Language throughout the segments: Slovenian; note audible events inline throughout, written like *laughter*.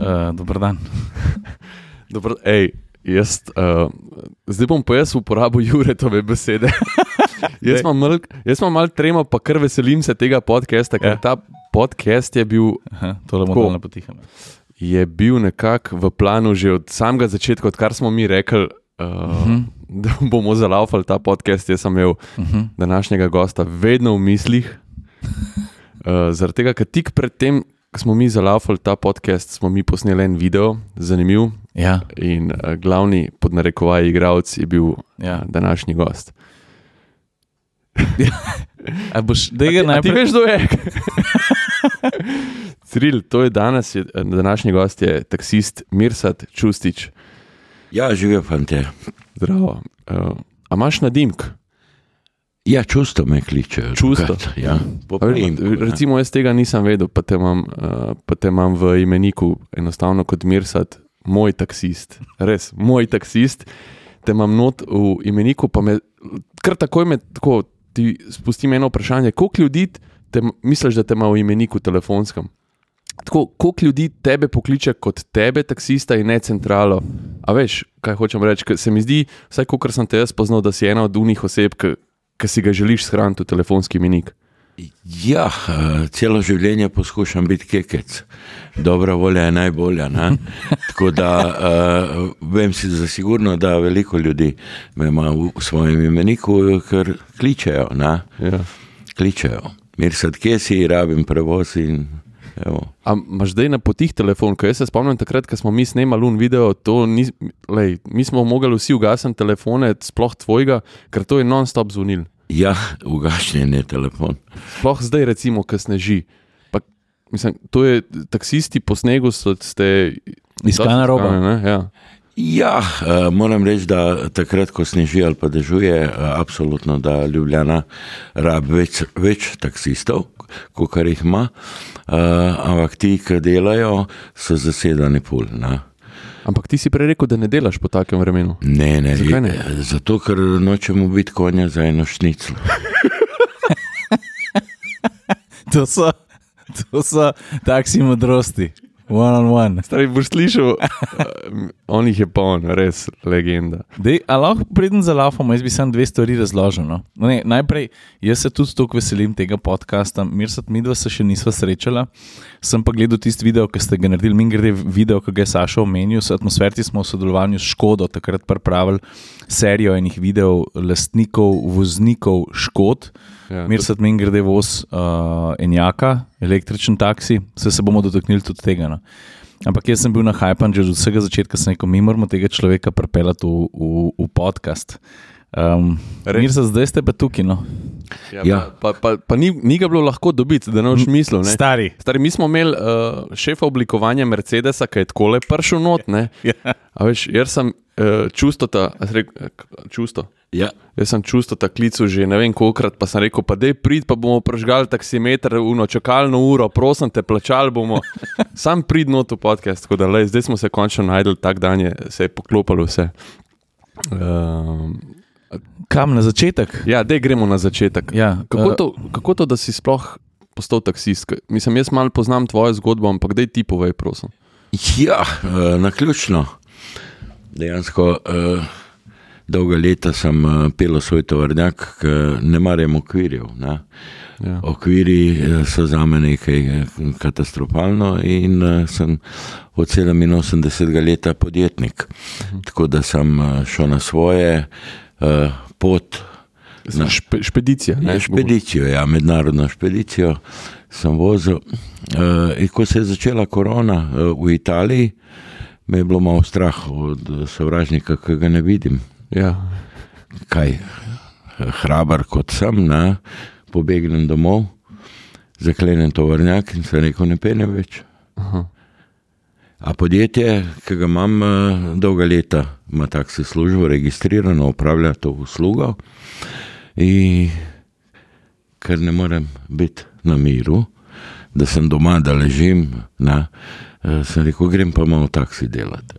Uh, Dober dan. *laughs* Dobro, ej, jaz, uh, zdaj bom pa jaz uporabil Juretove besede. *laughs* jaz imam mal, jaz imam mal tremo, pa kar veselim se tega podcasta, ker Ja. ta podcast je bil, Aha, tole bomo dal na potihano. je bil nekako v planu že od samega začetka, odkar smo mi rekli, uh, uh Mhm. -huh. *laughs* da bomo zalaufali ta podcast. Jaz sem imel Uh -huh. današnjega gosta vedno v mislih. Uh, zaradi tega, ker tik predtem, ko smo mi zalaufali ta podcast, smo mi posneli en video, zanimiv. Ja, In uh, glavni podnarekovaj igralec je bil ja. uh, današnji gost. *laughs* A boš, da ga A ti najprej. veš, kdo je? *laughs* Ciril, to je danes, je, današnji gost je taksist Mirsad Čustič. Ja, živijo fante. Zdravo. Uh, a imaš nadimk? Ja, čustvo me kličejo. Čustvo? Ja, po A veš, priimku, ne. Recimo, jaz tega nisem vedel, pa te imam, uh, pa te imam v imeniku, enostavno kot Mirsad, moj taksist. Res, moj taksist. Te imam not v imeniku, pa me kar takoj me tako, ti spustim eno vprašanje. Koliko ljudi te, misliš, da te ima v imeniku telefonskem? Tako, koliko ljudi tebe pokliče kot tebe, taksista in ne centralo? A veš, kaj hočem reči? Ker Se mi zdi, vsaj kot sem te jaz spoznal, da si ena od unih oseb, ki, ki si ga želiš shraniti v telefonski imenik. Ja, eh, celo življenje poskušam biti kekec. Dobra volja je najbolja. Ne? *laughs* Tako da uh, vem si za sigurno, da veliko ljudi me ima v svojem imeniku, ker kličejo. Ne? Ja. Kličejo. Mir sad, kje si, rabim prevoz in imaš zdaj na potih telefon? Ko jaz se spomnim takrat, ko smo mi snemali un video, to ni, lej, mi smo mogli vsi ugasniti telefone, sploh tvojega, ker to je non-stop zvonil. Ja, ugašnjen je telefon. Sploh zdaj, recimo, ko sneži. Pa, mislim, to je taksisti po snegu, so ste Iskana roba. Ne? ja. Ja, uh, moram reči, da takrat, ko sneži ali pa dežuje, uh, absolutno, da Ljubljana rabi več, več taksistov, kot kar jih ima, uh, ampak ti, ki delajo, so zasedani pol. Ne, Ampak ti si prej rekel, da ne delaš po takem vremenu. ne, ne, Zakaj ne? je- zato ker nočemo biti konja za eno šniclo. *laughs* To so, to so taksi modrosti, one on one. Stari boš slišal, uh, on jih je poln, res legenda. Dej, a lahko preden zalaufamo, jaz bi samo dve stvari razložil. No? No, ne, najprej, jaz se tudi tako veselim tega podcasta. Mirsat, mi dva se še nisva srečala. Sem pa gledal tisti video, ki ste ga naredili, min grede video, ki ga je Saša omenil. S atmosferti smo v sodelovanju s Škodo takrat pripravili serijo enih videov lastnikov, voznikov Škod. Ja, Mirsat min grede voz uh, Enjaka, električen taksi, vse se bomo dotaknili tudi tega. No. Ampak jaz sem bil na hajpan že od vsega začetka, sem rekel, mi moramo tega človeka pripeljati v, v, v podcast. Um, Res? Mirza, zdaj ste pa tukaj. No. Ja, Ja. Pa, pa, pa ni, ni ga bilo lahko dobiti, da ne boš mislil. Ne? Stari. Stari, mi smo imeli uh, šefa oblikovanja Mercedesa, ki je tako le pršel not. Ne? Ja. A veš, jaz sem čustota, eh, k- čusto. Ja, Jaz sem čustota klical že ne vem kolikrat, pa sem rekel, pa dej prid, pa bomo prežgali taksimeter, uno čakalno uro, prosim te, plačali bomo. *laughs* Sam prid not v podcast, tako da lej, zdaj smo se končno najdel, tak dan je, se je poklopilo vse. Um, Kam na začetek? ja, dej gremo na začetek. Ja, Kako eh, to, kako to, da si sploh postal taksist? Mislim, jaz malo poznam tvojo zgodbo, ampak dej ti povej, prosim. ja uh, na ključno. Dejansko uh, dolga leta sem uh, pel svoj tovrnjak, ki ne marem okvirjev. Ne? Ja. Okviri eh, so za me nekaj eh, katastrofalno in uh, sem od 87 leta podjetnik. Tako da sem uh, šel na svoje uh, pot, Na špe, špedicija. Ne, Ne, špedicijo, ja, mednarodno špedicijo sem vozil. Uh, ko se je začela korona uh, v Italiji, me je bilo malo strah od sovražnika, ki ga ne vidim. Ja. Kaj, hrabar kot sem, ne, pobegnem domov, zaklenem tovornjak in se rekel, ne penem več. Aha. A podjetje, ki ga imam eh, dolga leta, ima taksi službo, registrirano, upravlja to uslugo. In ker ne morem biti na miru, da sem doma, da ležim, na, sem rekel, grem pa malo taksi delati.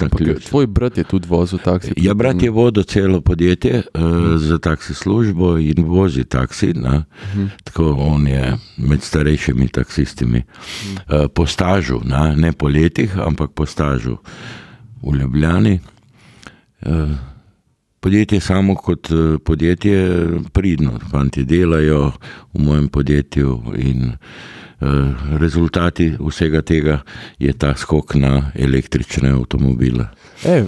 Na ključ. Tvoj brat je tudi vozil taksi. Ja, brat je vodil celo podjetje uh, za taksi službo in vozi taksi. Uh -huh. Tako on je med starejšimi taksistimi. Uh, po stažu, na, ne po letih, ampak po stažu v Ljubljani. Uh, podjetje samo kot podjetje pridno, fanti delajo v mojem podjetju in uh, rezultati vsega tega je ta skok na električne avtomobile. E,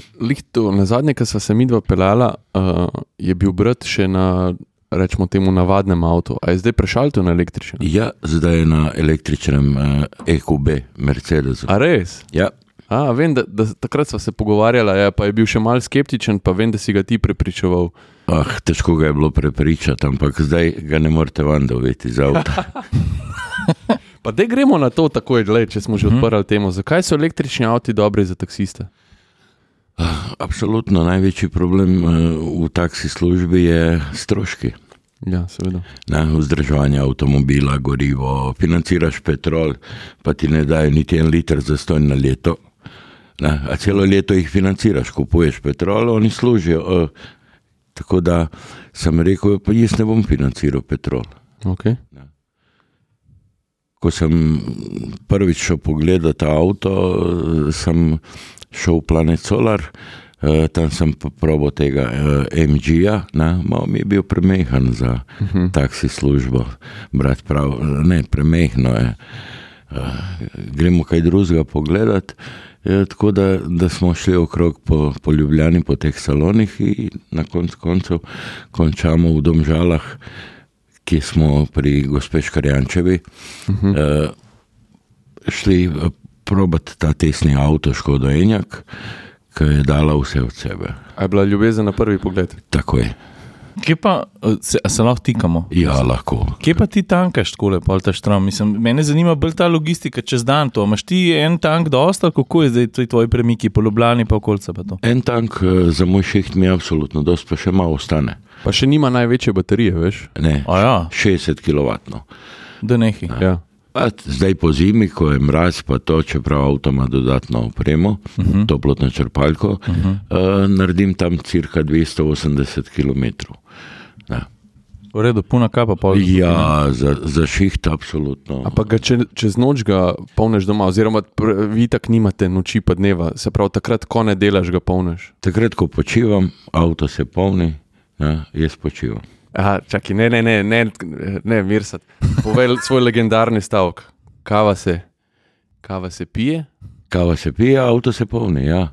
to, na zadnje, ko smo se mi dva pelala, uh, je bil brat še na, rečemo temu, navadnem avtu. A je zdaj prešal na električen? Ja, zdaj je na električnem uh, EQB, Mercedesu. A res? Ja. A, vem, da, da takrat smo se pogovarjali, ja, pa je bil še mal skeptičen, pa vem, da si ga ti prepričoval. Ah, težko ga je bilo prepričati, ampak zdaj ga ne morete van doveti za avto. *laughs* Pa da gremo na to takoj, gled, če smo že Mhm. odprli temo. Zakaj so električni avti dobri za taksiste? Ah, Absolutno največji problem uh, v taksi službi je stroški. Ja, seveda. Ne, vzdrževanje avtomobila, gorivo, financiraš petrol, pa ti ne dajo niti en liter za stojn na leto. Ne, a celo leto jih financiraš, kupuješ petrol, oni služijo. Uh, tako da sem rekel, pa jaz ne bom financiral petrol. Okay. Ko sem prvič šel pogledat avto, sem šel v Planet Solar, eh, tam sem probo tega eh, MG-ja, malo mi je bil premehan za uh -huh. taksi službo. Brat prav, ne, premehno je. Eh, gremo kaj drugega pogledat. Je, tako da, da smo šli okrog po, po Ljubljani, po teh salonih in na koncu koncev končamo v Domžalah, ki smo pri gospe Škarjančevi uh -huh. uh, šli eh, probat ta tesni avto Škodo Enjak, ki je dala vse od sebe. A je bila ljubezen na prvi pogled? Tako je. Kje pa eh, se, a se lahko tikamo? Ja, lahko. Kje pa ti tankaš tako lepo, ta štrom? Mislim, mene zanima bolj ta logistika čez dan. To. Imaš ti en tank dosta, kako je zdaj tvoji, tvoji premiki po Ljubljani, pa okolica pa to? En tank eh, za moj šiht mi je absolutno, dosti pa še malo ostane. Pa še nima največje baterije, veš? Ne, A ja, 60 kW. da nehi. Ja. Pa zdaj po zimi, ko je mraz, pa to, čeprav avto ima dodatno opremo, uh -huh. toplotno črpalko, uh -huh. uh, naredim tam cirka 280 km. Ja, V redu, puna kapa pol. ja za, za šiht absolutno. Ampak ga če, čez noč ga polneš doma, oziroma vi tako nimate noči pa dneva, se pravi, takrat, ko ne delaš, ga polneš. Takrat, ko počivam, avto se polni, ja, jaz počivam. Aha, čakaj, ne, ne, ne, ne, ne mirsat. Povej svoj legendarni stavek. Kava se, kava se pije. Kava se pije, avto se polni. Ja.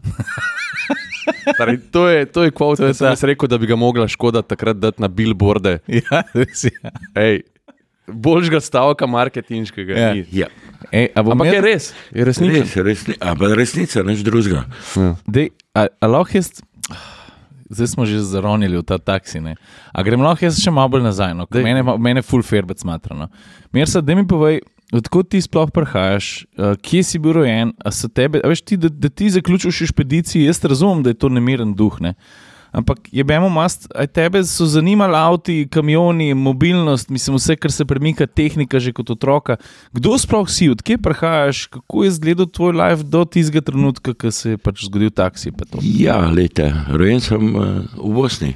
Stari, *laughs* to je, to je kvot, ki sem jaz rekel, da bi ga mogla škoda takrat dati na billboarde. *laughs* Ja, res je. Ej, boljšega stavka marketinškega. Ja. ni. Ja. Ej, Ampak jaz- je res, je resničen. Res, resni, a pa resnica, nič drugega. Ja. Dej, a, a lahko jaz, zdaj smo že zaronili v ta taksi, ne? a grem lahko jaz še malo bolj nazaj, no? Dej. mene, mene full fairback smatra. No? Mirsa, da mi povej, odkot ti sploh prihajaš, uh, kje si bil rojen, a so tebe, a veš ti, da, da ti zaključiš špedicijo, jaz razumem, da je to nemiren duh, ne? Ampak je bemo mast, aj tebe so zanimali avti, kamioni, mobilnost, mislim, vse, kar se premika, tehnika že kot otroka. Kdo sploh si, odkje prihajaš, kako je izgledal tvoj life do tistega trenutka, ko se je pač zgodil taksi? pa to? Ja, lete, rojen sem uh, v Bosni,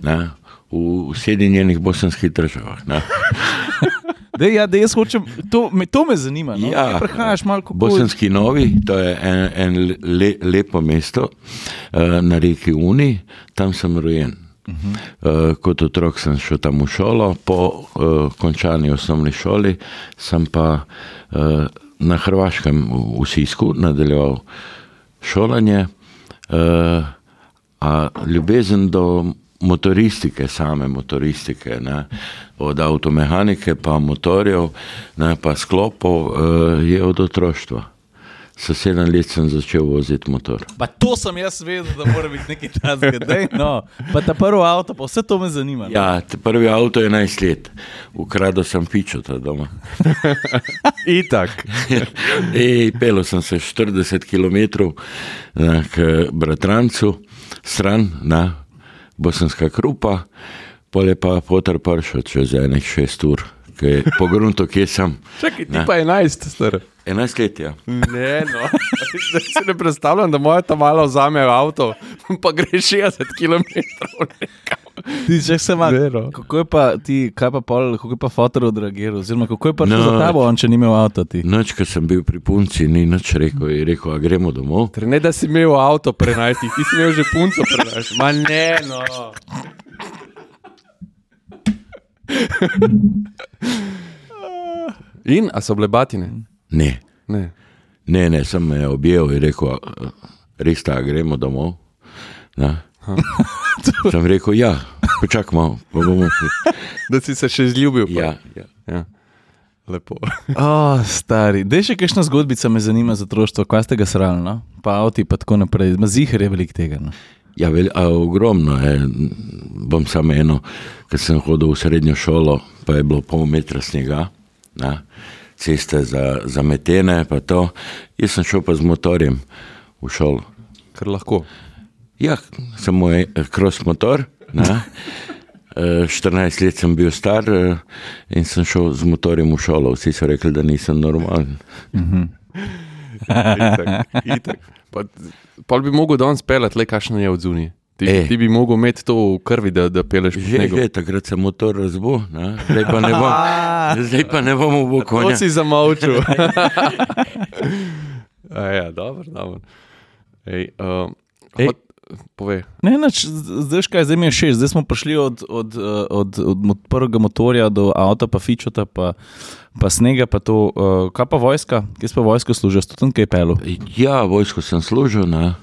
ne, v Sjedinjenih bosanskih državah. *laughs* Dej, ja, jaz hočem, to me, to me zanima. No? Ja. Prehajaš malo kot Bosanski Novi, to je en, en le, lepo mesto uh, na reki Uni, tam sem rojen. Uh -huh. uh, kot otrok sem šel tam v šolo, po uh, končani osnovni šoli sem pa uh, na Hrvaškem v, v Sisku nadaljeval šolanje. Uh, a ljubezen do motoristike, same motoristike, ne, od avtomehanike pa motorjev, ne, pa sklopov, uh, je od otroštva. S sedem let sem začel voziti motor. Pa to sem jaz vedel, da mora biti nekaj takega. No. Pa ta prvi avto, pa vse to me zanima. no. Ja, prvi avto je 11 let, ukradel sem pičo ta doma. *laughs* Itak. *laughs* Ej, pelo sem se 40 km na, k bratrancu, stran na bosanska krupa, pole pa potar pršo čez enih 6 ur, ki je pogrunto, kje sem. Čakaj, ti Ne. pa 11, star. 11 let je. Ne, no. Zdaj si ne predstavljam, da moja ta malo vzame avto, pa gre 60 km. Ti, če se ima, Ne, no. kako je pa ti, kaj pa pol, kako je pa fotor odreagiral, oziroma kako je pa šlo No. za tabo, on če ni imel avta ti. Noč, ko sem bil pri punci, ni nič rekel, je rekel, a gremo domov. Torej, ne, da si imel avto pre 11, ti si imel že punco pre 11. Ma ne, no. In, a so bile batine? Ne, Ne. ne, ne sem me objel in rekel, "A, res ta, gremo domov. Na. *laughs* Sem rekel, ja, počakajmo, pa bomo šli. Da si se še zljubil. pa. Ja, ja. ja. Lepo. Oh, stari, da je še kakšna zgodbica, me zanima za otroštvo, kaj ste ga srali, no? pa avti in tako naprej. Zihar je velik tega. No? Ja, vel, a, ogromno je. Bom samo eno, ker sem hodil v srednjo šolo, pa je bilo pol metra snega, na, ceste za, zametene, pa to. Jaz sem šel pa z motorjem v šolo. Kar lahko. Ja, samo je kros motor. Na. *laughs* Eh, 14 let sem bil star eh, in sem šel z motorjem v šolo. Vsi so rekli, da nisem normalen. *laughs* Itak, itak. *laughs* Pa, pa bi mogel danes pelati, le kakšno je od zunaj. Ti, E. ti bi mogel imeti to v krvi, da, da peleš po Že snegu. je, takrat sem motor razbil, ne. zdaj pa ne bom, *laughs* zdaj pa ne bom v To konja. si zamolčal. *laughs* *laughs* A ja, dobro, dobro. Ej, uh, Ej. hot, povej. Ne, nač, zdaj, kaj, zdaj mi je šest, zdaj smo prišli od, od, eh, od, od, od prvega motorja do avta, pa fičota, pa, pa snega. Pa to, uh, kaj pa vojska, kje si pa vojsko služiš, tudi tam kaj pelo. Ja, vojsko sem služil, ne.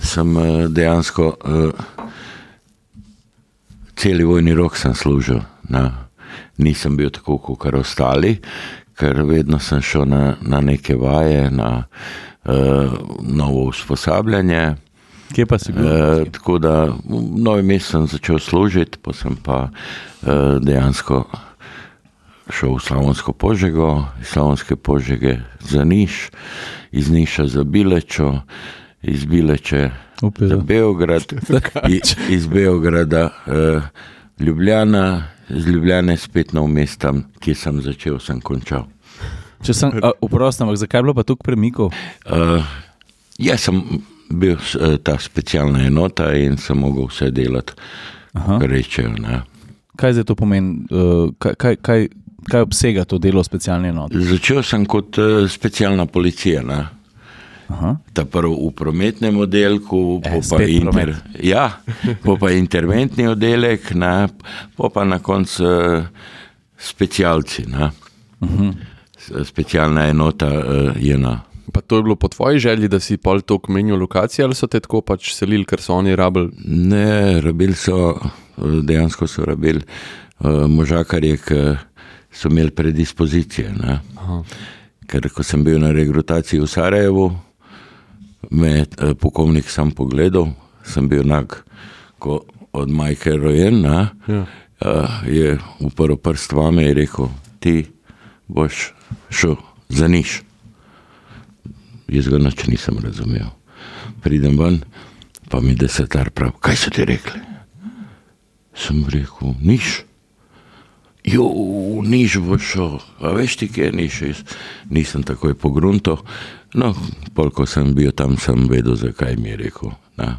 Sem eh, dejansko uh, celi vojni rok sem služil. Ne. Nisem bil tako kot ostali, ker vedno sem šel na, na neke vaje, na uh, novo usposabljanje. Kje pa si bil? E, tako da v novem mestu sem začel služiti, pa sem pa e, dejansko šel v Slavonsko požego, iz Slavonske požege za Niš, iz Niša za Bilečo, iz Bileče Beograd, *laughs* iz, iz Beograda e, Ljubljana, z Ljubljane spet na mestam, kjer sem začel, sem končal. Če sem uprosten, ampak zakaj je bilo pa tukaj premikov? Uh, jaz sem bil uh, ta specialna enota in sem mogel vse delati, kar rečejo. Ne. Kaj zdaj to pomeni, uh, kaj, kaj, kaj, kaj obsega to delo specialne enote? Začel sem kot uh, specialna policija. Ne. Aha. Ta prvi v prometnem oddelku, Eh, po pa, inter, ja, po pa interventni oddelek, po pa na koncu uh, specialci. ne. S- Specialna enota uh, je na. Pa to je bilo po tvoji želji, da si pol to menil lokacije ali so te tako pač selili, ker so oni rabili. Ne, rabili so, eh, dejansko so rabili uh, možakarje, ki so imeli predispozicije. Ker ko sem bil na rekrutaciji v Sarajevu, me je eh, pukovnik sam pogledal, sem bil enak kot od majke rojen. Ne, Ja. uh, je uprl prst vame in rekel, ti boš šel za niš. Jaz ga noč nisem razumel. Pridem ven, pa mi desetar prav, kaj so ti rekli? Sem rekel, niš. Jo, niš bo šel, a veš ti, kje je niš, jaz nisem takoj pogrunto. No, polko sem bil tam, sem vedel, zakaj mi je rekel. Ne.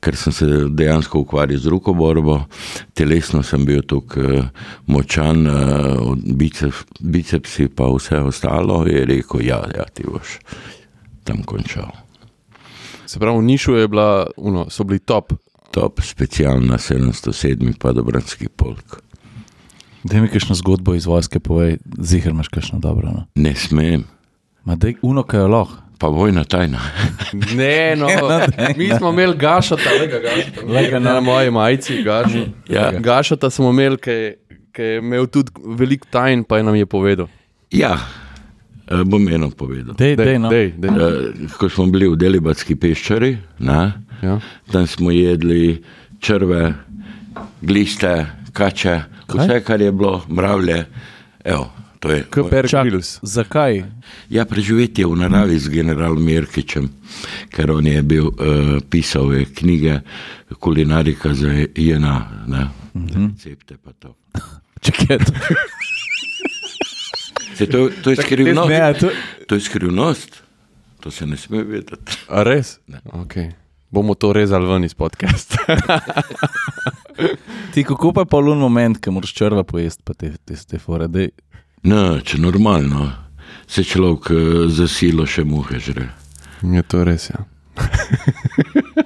Ker sem se dejansko ukvarjal z rokoborbo, telesno sem bil tukaj močan, eh, bicep, bicepsi pa vse ostalo, je rekel, ja, ja ti boš tam končal. Se pravi, v Nišu je bila, uno, so bili top. Top specialna 707, pa Dobranski polk. Da mi kakšno zgodbo iz vojske povej, zihar imaš kakšno dobro. No? Ne smem, Ma dej uno, kaj je lahko. pa vojna tajna. *laughs* Ne, no, mi smo imeli gašata, lega gašata. Lega na moji majici, gašata. Ja. Gašata smo imeli, ki je- ki je imel tudi veliko tajn, pa je nam je povedal. Ja, eh, bom eno povedal. Dej, dej, no. dej, dej. Eh, Ko smo bili v Delibatski peščari, na, Ja. tam smo jedli črve, gliste, kače, vse, kar je bilo, mravlje. Evo, to je. Grills. zakaj? Ja, preživetje v naravi z generalom Mirkičem, ker on je bil uh, pisal je knjige kulinarika za jena, ne, Mhm. recepte pa to. *laughs* Čekaj, Se To, to je skrivnost. Ne, to, To je skrivnost. To se ne sme vedeti. A res? Okay. Bomo to rezali ven iz podcasta. *laughs* ti kako pa je polun moment, ki moraš črva pojesti, pa te, te, te fore. Dej. No, če normalno, se človek eh, za silo še muhe žre. Je to res, ja. *laughs*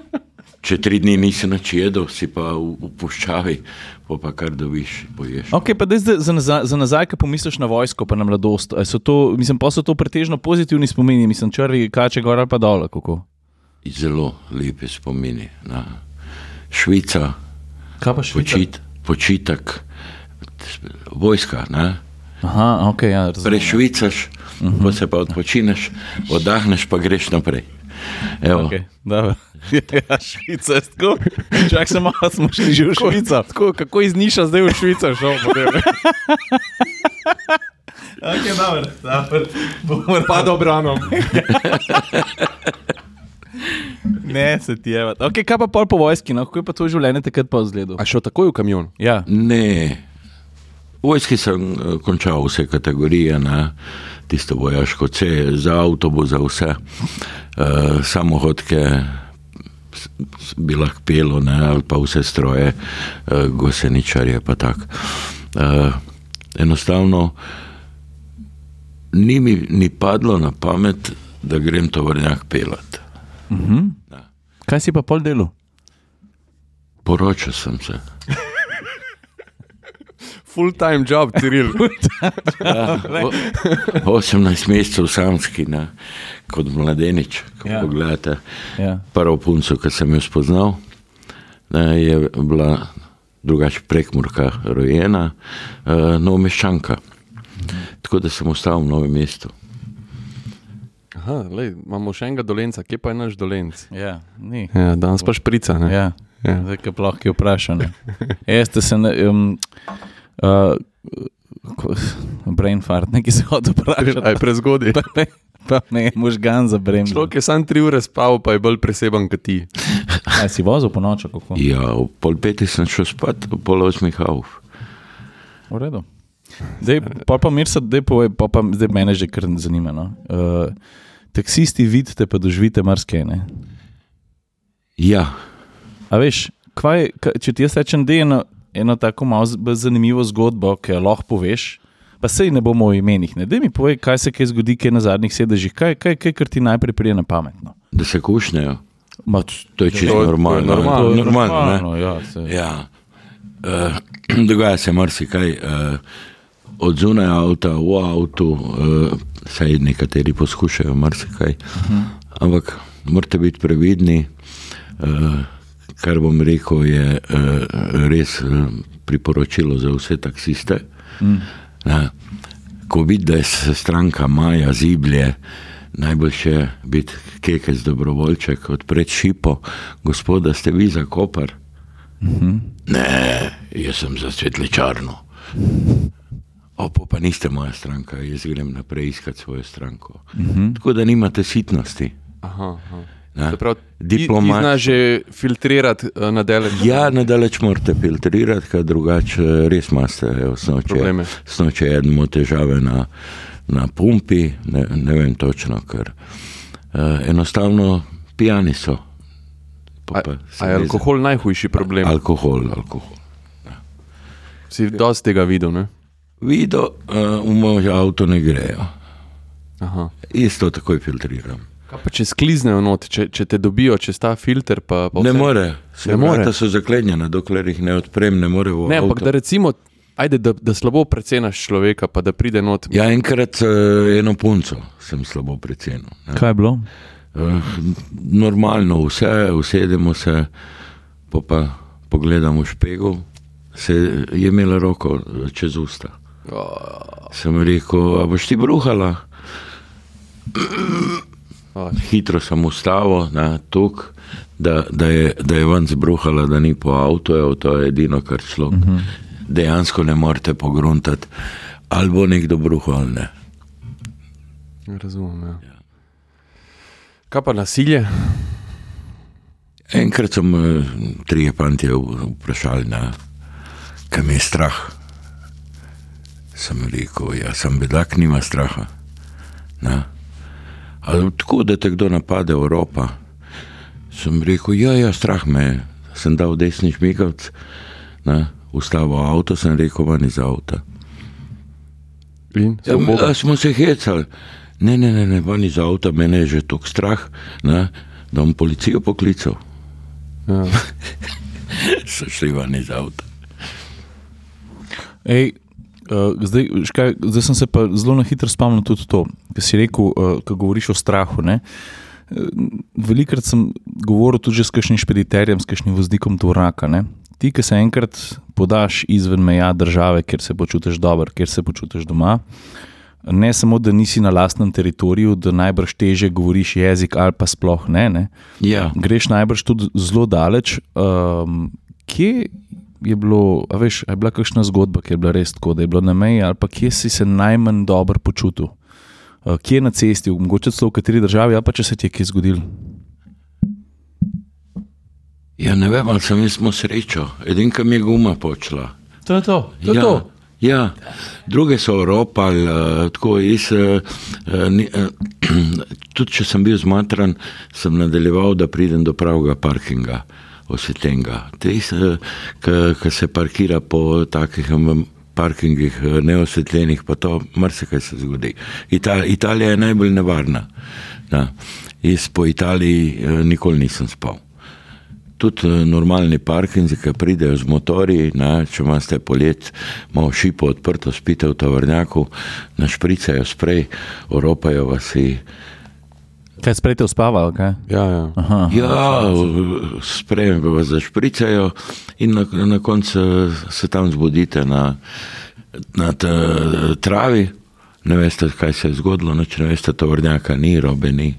Če tri dni nisi nič jedel, si pa v, v puščavi, pa, pa kar dobiš, poješ. Ok, pa zdaj za nazaj, za nazaj ko pomisliš na vojsko, pa na mladost. to, mislim, pa so to pretežno pozitivni spomini, mislim, črvi, kače gor ali pa dol. Kako? Zelo lepe spomini. Na. Švica, Kaj pa počit, počitek, vojska. Ne? Aha, ok, ja, razumem. Prešvicaš, uh -huh. pa se pa odpočineš, oddahneš, pa greš naprej. Evo, Okay, dobro. *laughs* ja, Švica, je tako. Čak se malo, smo šli že v Švico. Tako, kako iz Niša zdaj v Švico šel? potem? *laughs* Ok, dobro, dobro. Bomo Pa dobro, *laughs* Ne, se ti je. Okay, kaj pa pol po vojski, no? kako je pa to življenje takrat pa vzgledal? A šel takoj v kamion? Ja, Ne, vojski sem eh, končal vse kategorije, ne? tisto vojaško C, za avtobus, za vse. Uh, samohodke bi lahko pelo, ne? ali pa vse stroje, uh, goseničarje pa tako. Uh, enostavno ni mi ni padlo na pamet, da grem to vrnjak pelat. kaj si pa pol delu? Poročal sem se. Full time job, Ciril. *laughs* Ja, o- 18 mesecev samski, ne, kot mladenič. Ko Ja. ja. Pogledate, Ja. prvo punco, ki sem jo spoznal, ne, je bila drugače prekmurka rojena, uh, novomeščanka. Tako da sem ostal v novem mestu. Aha, lej, imamo še enega dolenca, kje pa je naš dolenc? Ja, ni. Ja, danes pa šprica. Ne? Ja. Ja. Zdaj, ki lahko je vprašan. Jeste se, ne, um, uh, brain fart, nekaj se hoče vprašati. Aj prezgodaj. Pa ne, pa ne, možgan za brem. Človek je sam tri ure spal, pa je bolj preseben kot ti. Aj si vozil po noči, kako? Ja, v pol petih sem šel spat, v pol osmih avf. V redu. Dej, pa pa mir se, dej povej, pa pa zdaj mene že kar zanima. No. Uh, taksisti vidite, pa doživite marsikaj. ne? Ja, A veš, kaj, kaj, če ti jaz rečem, da je eno, eno tako malo zanimivo zgodbo, ki jo lahko poveš, pa sej ne bomo o imenih. Ne? Dej mi povej, kaj se kaj zgodi, kaj na zadnjih sedežih, kaj, kaj, kaj kar ti najprej prije na pametno. da se kušnejo. Ma, To je čisto to je normalno. normalno. Je normalno, ne? normalno ja, se, Ja, uh, *clears throat* dogaja se marsikaj. Uh, od zunaj avta v avtu, uh, saj nekateri poskušajo marsikaj. Ampak morate biti previdni. Uh, kar bom rekel, je uh, res uh, priporočilo za vse taksiste. Na, ko vidiš, da se stranka Maja ziblje, najboljše je biti kekec dobrovoljček, odpreti šipo, gospoda, ste vi za kopar. Ne, jaz sem za svetličarno. Opo, pa niste moja stranka, jaz grem naprej iskat svojo stranko. Uh -huh. Tako da nimate sitnosti. Aha, aha. Pravi, ti, ti Diplomat- znaš že filtrirati uh, na delež. Ja, nadaleč morate filtrirati, ker drugače eh, res imate evo, snoče, Probleme. snoče eno težave na, na pumpi, ne, ne vem točno, ker uh, enostavno pijani so. Pa A, pa se a je alkohol najhujši problem? Al Alkohol, alkohol. si dosti tega videl, ne? Vido, uh, v moj avto ne grejo. Aha. Isto takoj filtriram. Pa če skliznejo not, če, če te dobijo čez ta filter, pa, pa Ne vse? more, se Ne more. vrata so zaklenjena, dokler jih ne odprem, ne more v Ne, ampak da recimo, ajde, da, da slabo precenaš človeka, pa da pride not. Ja, enkrat uh, eno punco sem slabo precenil. ne. Kaj je bilo? Uh, normalno, vse, usedemo se, pa, pa pogledamo v špegel, se je imela roko eh, čez usta. Oh, Sem rekel, a boš ti bruhala? Hitro sem ustavil na tuk, da, da, je, da je ven zbruhala, da ni po avtu, to je edino, kar človek uh -huh. dejansko ne morete pogruntati, ali bo nekdo bruhal ali ne. razumem. Ja. Kaj pa nasilje? Enkrat so me trije fanti vprašali, na, kaj mi je strah. Sem rekel, ja, sem bedak, nima straha. Ne? Ali tako, da te kdo napade, Evropa. Sem rekel, ja, ja, strah me je. Sem dal desni šmigavc, ustavil avto, sem rekel, ven iz avta. In Ja, a smo se hecali. Ne, ne, ne, ne ven iz avta, mene je že tako strah, ne, da bom policijo poklical. Ja. *laughs* So šli ven iz avta. Ej, uh, zdaj, veš kaj, zdaj sem se pa zelo na hitro spomnil tudi to, kar si rekel, uh, ko govoriš o strahu. Ne? Eh, Velikrat sem govoril tudi s kakšnim špediterjem, s kakšnim voznikom tovornjaka. ne. Ti, ki se enkrat podaš izven meja države, kjer se počutiš dobro, kjer se počutiš doma, ne samo, da nisi na lastnem teritoriju, da najbrž teže govoriš jezik ali pa sploh ne. ne? Ja, greš najbrž tudi zelo daleč. Um, kje je bilo, a veš, je bila kakšna zgodba, ki je bila res tako, da je bilo na meji, ali pa kje si se najmanj dobro počutil? Kje na cesti, mogoče celo v kateri državi, ali pa če se ti je kaj zgodilo? ja ne vem, ali sem jaz imel srečo, edin, ki mi je guma počela. To je to, ja, Ja, druge so ropali, tako jaz. *clears throat* Tudi če sem bil zmatran, sem nadaljeval, da pridem do pravega parkinga, osvetljenega. Ki se parkira po takih parkingih, eh, neosvetljenih, pa to marsikaj se zgodi. Ital, Italija je najbolj nevarna. Da. Jaz po Italiji uh, nikoli nisem spal tudi eh, normalni parkingi, ki pridejo z motorji, ne, če imate polet, malo šipo odprto, spite v tovrnjaku, našpricajo sprej, oropajo vas. in- Kaj sprejte uspava, kaj? Ja, ja. Aha, Ja, sprejem vas zašpricajo in na, na koncu eh, se tam zbudite na, na t- travi. Ne veste, kaj se je zgodilo, noč ne veste, tovrnjaka ni, robe ni.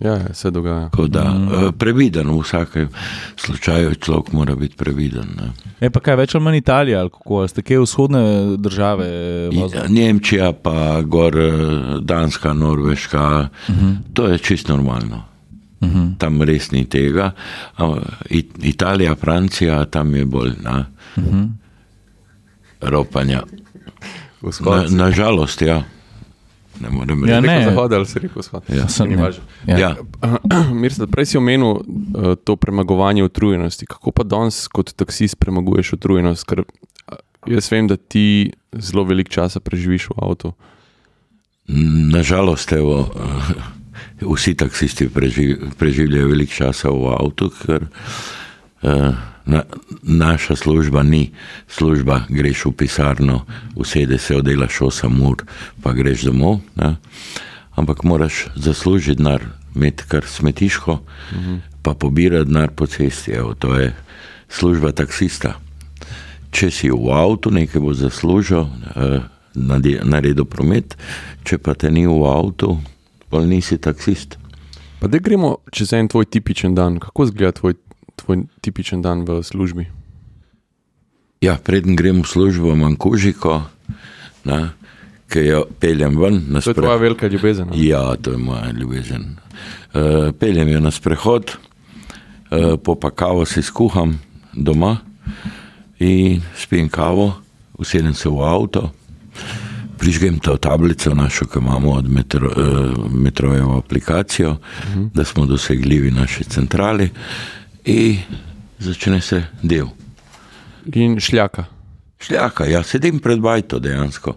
Ja, ja, se dogaja. Tako Da, mm. Previden v vsakem slučaju, človek mora biti previden. Ne. Je pa kaj več ali manj Italija, ali kako, ali ste kje vzhodne države? vozili? Ja, Nemčija, pa gor eh, Danska, Norveška, uh -huh. to je čisto normalno. Uh -huh. Tam res ni tega. It- Italija, Francija, tam je bolj na uh -huh. ropanja. Na, Vzhod. nažalost, ja. Ne morem reči. Ja, ne. ne. Zahod ali si rekel vzhod? Ja. Sem- ne. Ja. Ja. *clears throat* Mirce, prej si omenil uh, to premagovanje utrujenosti. Kako pa danes kot taksist premaguješ utrujenost? Ker uh, jaz vem, da ti zelo velik časa preživiš v avtu. Nažalost, evo, eh, *laughs* vsi taksisti preži, preživljajo veliko časa v avtu, ker eh, na, naša služba ni služba, greš v pisarno, usede se, oddelaš 8 ur, pa greš domov. Ne? Ampak moraš zaslužiti denar, imeti kar smetiško, uh -huh. pa pobirati denar po cesti. Evo, to je služba taksista. Če si v avtu, nekaj bo zaslužil, eh, naredil promet, če pa te ni v avtu, pa nisi taksist. Pa da gremo čez en tvoj tipičen dan. Kako izgleda tvoj, tvoj tipičen dan v službi? Ja, preden grem v službo, imam kužiko, ne, ki jo peljem ven na To je tvoja sprehod. velika ljubezen. a? Ja, to je moja ljubezen. Uh, peljem jo na sprehod, uh, po pa kavo si skuham doma in spijem kavo, usedem se v avto, prižgem to tablico našo, ki imamo od metro, uh, metrojevo aplikacijo, uh -huh. da smo dosegljivi naši centrali in začne se del. In šljaka. Šljaka, ja, sedim pred bajto dejansko.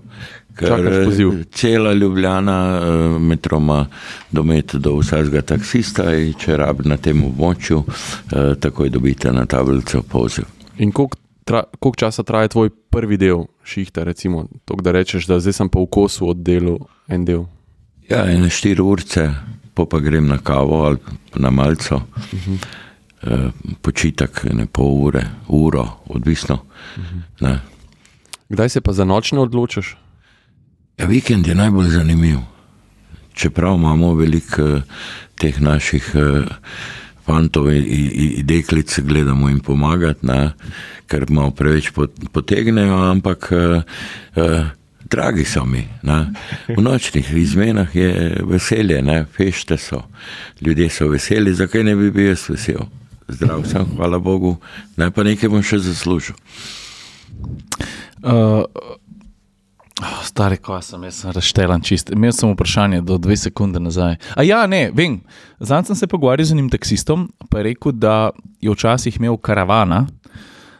Ker eh, cela Ljubljana, eh, metro ima domet do vsakega taksista če rabi na tem območju, eh, takoj dobite na tablico poziv. In koliko, tra, koliko časa traja tvoj prvi del šihta, recimo, to, da rečeš, da zdaj sem pa v kosu oddelal en del. Ja, ene štiri urce, po pa grem na kavo ali na malco, uh -huh. Eh, počitek ne pol ure, uro, odvisno. Uh -huh. Kdaj se pa za noč ne odločiš? Ja, vikend je najbolj zanimiv. Čeprav imamo veliko eh, teh naših eh, fantov in, in, deklic, gledamo jim pomagati, ne, ker malo preveč pot- potegnejo, ampak eh, eh, dragi so mi. Ne. V nočnih izmenah je veselje, ne, fešte so, ljudje so veseli, zakaj ne bi bil jaz vesel. Zdrav sem, hvala Bogu, naj pa nekaj bom še zaslužil. Uh, Oh, stari, ko sem, jaz sem razštelan čist. Imel sem vprašanje do dve sekunde nazaj. A ja, ne, vem. Zdaj sem se pogovarjal z enim taksistom, pa je rekel, da je včasih imel karavana,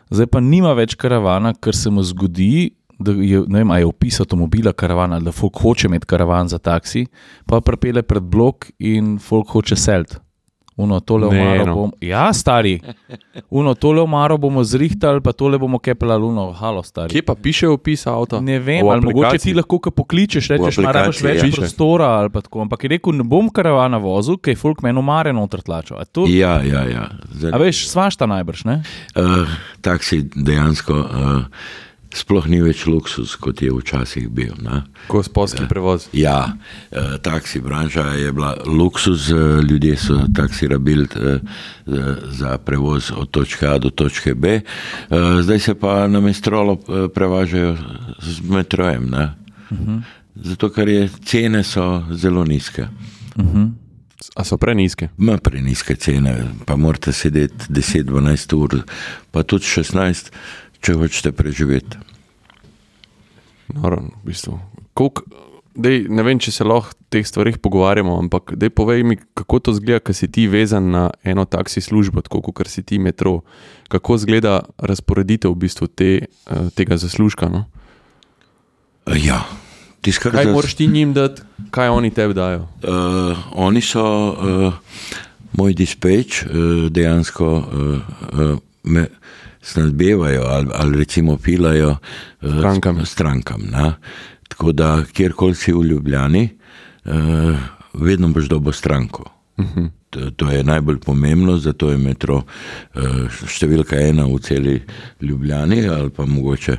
zdaj pa nima več karavana, ker se mu zgodi, da je, vem, je opis avtomobila karavana, da folk hoče imeti karavan za taksi, pa prepele pred blok in folk hoče selt. Uno, tole Ne, omaro no. bom. Ja, stari. Uno, tole omaro bomo zrihtali, pa tole bomo kepelali, uno, halo, stari. Kje pa piše opis avta? Ne vem, ali mogoče ti lahko ko pokličeš, rečeš, da imaš več ja. prostora ali pa tako. Ampak je rekel, ne bom karavana vozil, ker je folk meni umare noter tlačil. A, to, Ja, ja, ja. Zdaj, a veš, svašta najbrž, ne? Uh, taksi dejansko uh, sploh ni več luksus, kot je včasih bil. Ne? Gospodski prevoz. Ja, uh, taksi branža je bila luksus, uh, ljudje so taksi rabili uh, za prevoz od točke A do točke B, uh, zdaj se pa na mestrolo uh, prevažajo z metrojem. ne. Zato, ker je cene so zelo nizke. A so preniske? Ma preniske cene, pa morate sedeti 10-12 ur, pa tudi 16, če hočete preživeti. Noro, v bistvu. Kolik, dej, ne vem, če se lahko o teh stvarih pogovarjamo, ampak dej, povej mi, kako to zgleda, ker si ti vezan na eno taksi službo, tako kot si ti metro. Kako zgleda razporeditev v bistvu te, eh, tega zaslužka? No? Ja, tisto, kar Kaj moraš ti njim dati, kaj oni tebi dajo? Uh, oni so uh, moj dispeč, uh, dejansko uh, uh, me snadbevajo ali, ali recimo pilajo uh, Strankam. strankam ne. Tako da, kjerkoli si v Ljubljani, uh, vedno boš dobo stranko. Uh -huh. to, to je najbolj pomembno, zato je metro uh, številka ena v celi Ljubljani ali pa mogoče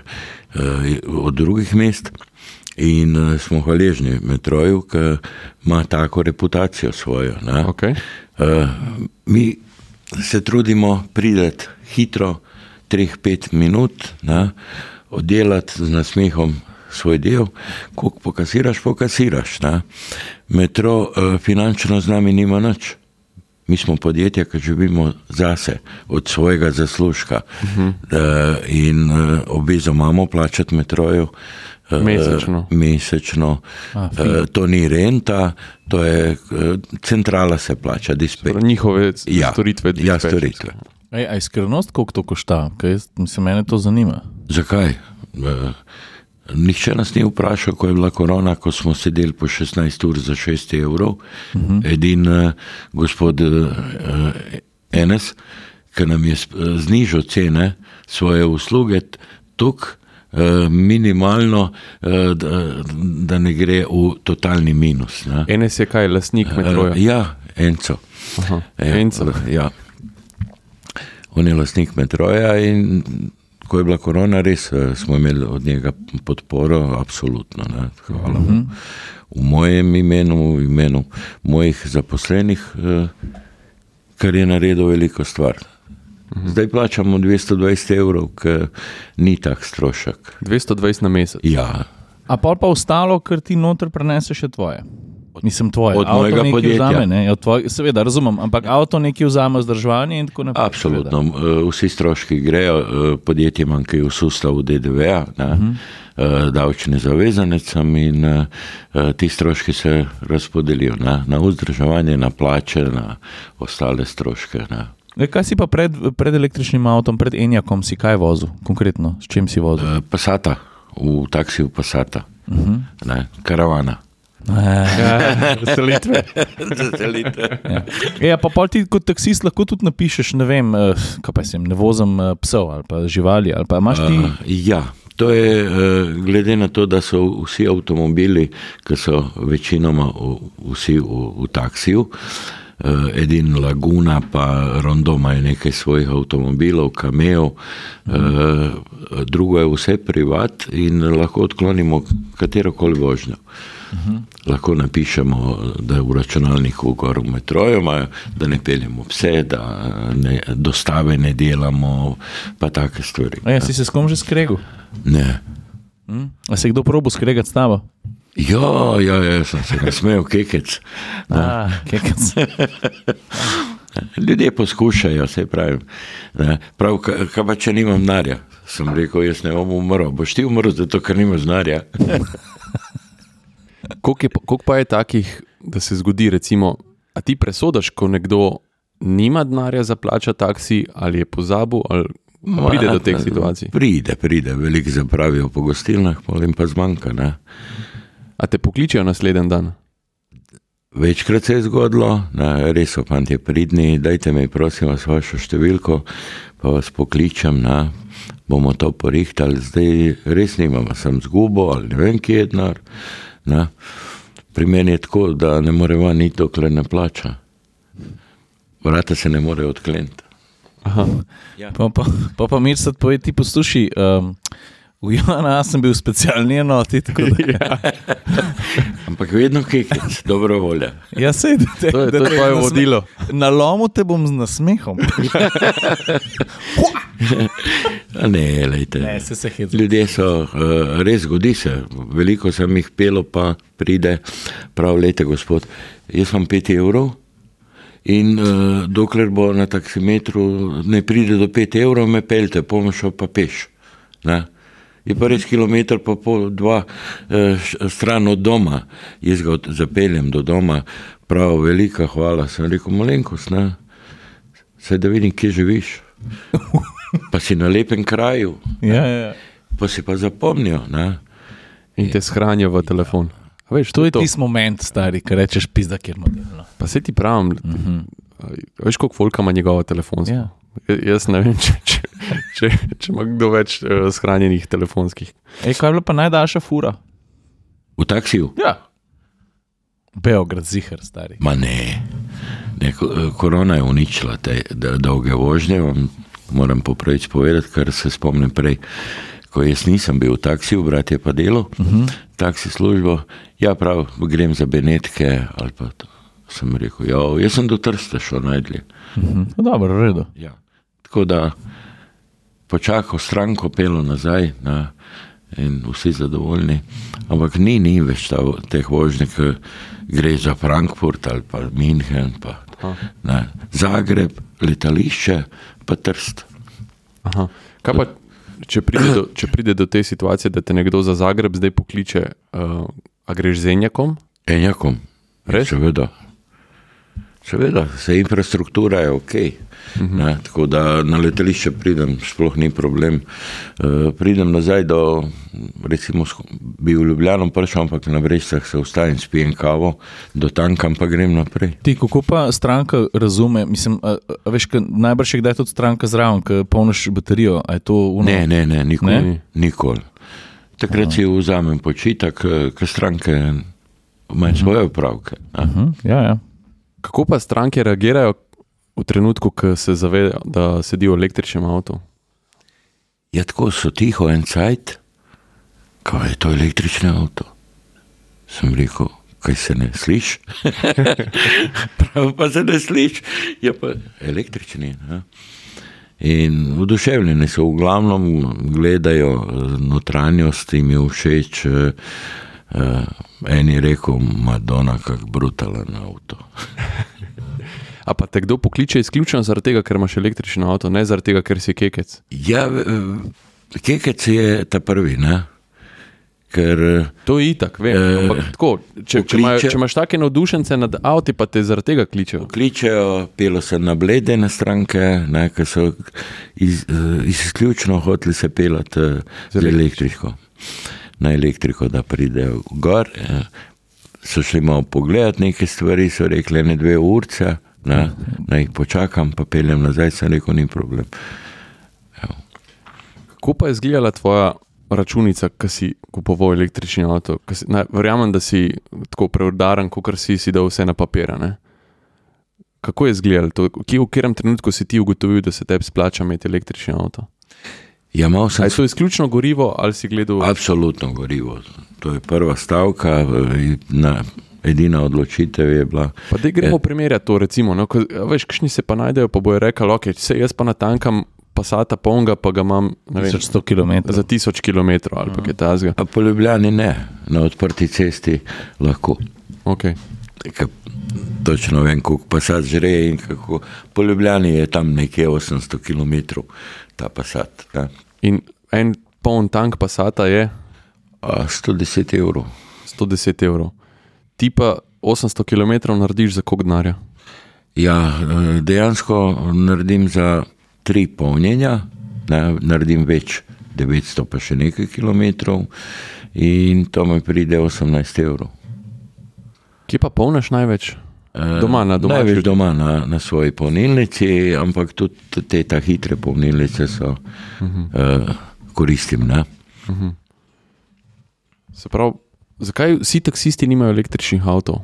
od drugih mest. In smo hvaležni metroju, ki ima tako reputacijo svojo. ne. Okay. Mi se trudimo priti hitro, 3-5 minut, ne, oddelati z nasmehom svoj del, koliko pokasiraš, pokasiraš. Ne. Metro uh, finančno z nami nima nič. Mi smo podjetje, ki živimo zase, od svojega zaslužka. Uh -huh. uh, in uh, obvezo imamo plačati metroju. eh, Mesečno. mesečno. A, Uh, to ni renta, to je centrala se plača, dispe. Torej Njihove Ja, storitve. ja, dispečerske. storitve. Ej, a je skrivnost, koliko to košta? Kaj jaz, mislim, mene to zanima. Zakaj? Nihče nas ni vprašal, ko je bila korona, ko smo sedeli po 16 ur za 6 evrov. Uh -huh. Edin uh, gospod uh, Enes, ki nam je znižal cene svoje usluge, tukaj uh, minimalno, uh, da, da ne gre v totalni minus. Ne. Enes je kaj, lasnik metroja. Uh, ja, Enco. Aha, Ja, Enco. Ja. On je lastnik metroja in ko je bila korona, res eh, smo imeli od njega podporo, absolutno. Ne, hvala mu. V mojem imenu, v imenu mojih zaposlenih, eh, kar je naredil veliko stvar. Zdaj plačamo 220 evrov, ki ni tak strošek. 220 na mesec. Ja, A pol pa ostalo, ker ti noter preneseš še tvoje. Mislim, tvoje. Od mojega podjetja. Vzame, ne? Od tvoj, seveda, razumem, ampak avto nekaj vzame vzdrževanje in tako naprej. Absolutno. Eh, Vsi stroški grejo eh, podjetjem, ki je v sustavu DDV-ja, uh -huh. davčne zavezancem in ti stroški se razpodelijo na, na vzdrževanje, na plače, na ostale stroške. Ne. E, kaj si pa pred, pred električnim avtom, pred Enjakom, si kaj vozil, konkretno, s čim si vozil? Pasata, v taksiju Pasata, uh -huh. ne, karavana. Ja, *laughs* Selitve. ja. ja, pa pol ti kot taksist lahko tudi napišeš, ne vem, eh, kaj pa sem, ne vozim eh, psov ali pa živali, ali pa ti. Uh, ja, to je uh, glede na to, da so vsi avtomobili, ki so večinoma vsi v, v taksiju. Uh, edin Laguna, pa Rondo imajo nekaj svojih avtomobilov, kamejev, uh, drugo je vse privat in lahko odklonimo katero koli vožnjo. Uh -huh. Lahko napišemo, da je v računalniku gor v metroju, imajo, da ne peljemo pse, da ne, dostave ne delamo, pa take stvari. A ja, si se s kom že skregal? Ne. Hm? A se je kdo probo skregati s tabo? Ja, ja, ja, sem se nasmejal, kekec. A, kekec. *laughs* Ljudje poskušajo, se pravi. Ne. Prav, ka- kaj pa če nimam denarja? Sem rekel, jaz ne bom umrl. Boš ti umrl, zato ker nimaš denarja. *laughs* Koliko, je, pa- je takih, da se zgodi, recimo, a ti presodaš, ko nekdo nima denarja za plačati taksi, ali je pozabil, ali a pride do teh situacij. Pride, pride, veliko zapravijo po gostilnah, potem pa zmanjka. Ne. A te pokličejo naslednji dan? Večkrat se je zgodilo, ne, res so fanti pridni, dajte mi prosim vas vašo številko, pa vas pokličem, ne, bomo to porihtali, zdaj res nimamo, sem zgubo ali ne vem, kje je denar. Ne. Pri meni je tako, da ne more van iti, dokler ne plača. Vrata se ne more odkleniti. Aha. Pa pa, pa, pa mir sad poje ti posluši. Um, v Jana sem bil specialni enoti, da Ja, Ampak vedno kekec, dobro volja. ja, sej, da te, to je, da to je te tvoje vodilo. Na lomu te bom z nasmehom. Ne, lejte. Ne, se se. Ljudje so, uh, res zgodi se, veliko sem jih pelo, pa pride, prav, lete, gospod, jaz imam 5 evrov in uh, dokler bo na taksimetru ne pride do 5 evrov, me pelte, pomočo pa peš. Ne? Je pa res kilometr, pa pol, dva eh, stran od doma, jaz ga zapeljem do doma, prav, velika hvala, sem rekel, malenkost, ne, se da vidim, kje živiš. *laughs* Pa si na lepem kraju, Ja, ja. pa si pa zapomnijo. Ne? In te shranijo v telefon. A Veš, To je tisti moment, stari, ki rečeš, pizda, kjer ima delo. Pa se ti pravim, uh -huh. veš, koliko folka ima njegovo telefonsko. Ja. Ja. Jaz ne vem, *laughs* če, če, če, če ima kdo več uh, shranjenih telefonskih. Ej, kaj je bila pa najdaljša fura? V taksiju? Ja. Beograd, zihar, stari. Ma ne. ne ko- korona je uničila te dolge vožnje. Moram popravič povedati, kar se spomnim prej. Ko jaz nisem bil v taksiju, brat je pa delal, uh -huh. taksi službo, ja, prav, grem za Benetke ali pa to. Sem rekel, ja, jaz sem do Trsta šel najdlje. Mhm. No, dobro, v redu. Ja. Tako da počakal stranko, pelo nazaj na, in vsi zadovoljni. Ampak ni, ni več ta, teh vožnjev, ki gre za Frankfurt ali pa München, pa ne, Zagreb, letališče, pa Trst. Aha. Kaj pa, če pride, do, če pride do te situacije, da te nekdo za Zagreb zdaj pokliče, uh, a greš z enjakom? Enjakom. Res? Seveda. Seveda, se infrastruktura je ok. Uh -huh. Tako da na letališče pridem, sploh ni problem. Uh, pridem nazaj do, recimo, bi v Ljubljano prišel, ampak na Brežicah se ustavim, spijem kavo, do tankam pa grem naprej. Ti, kako pa stranka razume, mislim, a, a veš, ka, najbrž je kdaj tudi stranka zraven, ki polniš baterijo. a je to uno? Ne, ne, ne, nikoli. Ne? Ne? nikoli. Takrat si vzamem počitek, ker stranke imajo svoje upravke. a. Mhm, ja, ja. Kako pa stranke reagirajo v trenutku, ko se zavedajo, da sedijo v električnem avtu? Ja, tako so tiho en cajt, kaj je to električni avto. Sem rekel, kaj se ne sliši. *laughs* Prav pa se ne sliši, je pa električni. Ne? In vduševljeni so, v glavnem gledajo notranjost, jim je všeč. Uh, en je rekel, Madonna, kako brutalen avto. *laughs* A pa te kdo pokliče izključno zaradi tega, ker imaš električen avto, ne zaradi tega, ker si kekec. Ja, eh, kekec je ta prvi, ne? ker eh, To je itak, vem. Eh, Ampak tako, če, če, imajo, pokliče- če imaš take navdušence nad avti, pa te zaradi tega kličejo. kličejo, pelo se na bledene stranke, ne, ki so iz, eh, izključno hoteli se pelati eh, z elektriko. Na elektriko, da pridejo gor. eh, So šli malo pogledati neke stvari, so rekli, ne dve urce, ne, naj jih počakam, pa peljem nazaj, sem rekel, ni problem. Kako pa je izgledala tvoja računica, ki si kupoval električni avto? Si, ne, verjamem, da si tako preudaren, kot si si dal vse na papira. Ne? Kako je izgledalo to? Kje, v katerem trenutku si ti ugotovil, da se tebi splača imeti električni avto? Ja, malo sem je to izključno gorivo ali si gledal? Absolutno gorivo. To je prva stavka, eh, na, edina odločitev je bila. Pa da gremo primerjati to, recimo, no, ko, veš, kakšni se pa najdejo, pa bojo rekli, ok, se jaz pa natankam pasata polnga, pa ga imam vem, 1100 km. za tisoč km ali pa kaj tasga. A po Ljubljani ne, na odprti cesti lahko. Okay. Točno vem, koliko pasat žre in kako. Po Ljubljani je tam nekje 800 km ta pasat. Ne? In en poln tank pasata je A 110 evrov. 110 evrov. Ti pa 800 km narediš za koliko denarja? Ja, dejansko naredim za tri polnjenja, ne, naredim več, 900 pa še nekaj kilometrov in to mi pride 18 evrov. Kje pa polniš največ? Eh, Doma, na domači- Največ doma na, na svoji polnilnici, ampak tudi te ta hitre polnilnice so uh -huh. uh, koristim. Ne? Se pravi, zakaj vsi taksisti nimajo električnih avtov?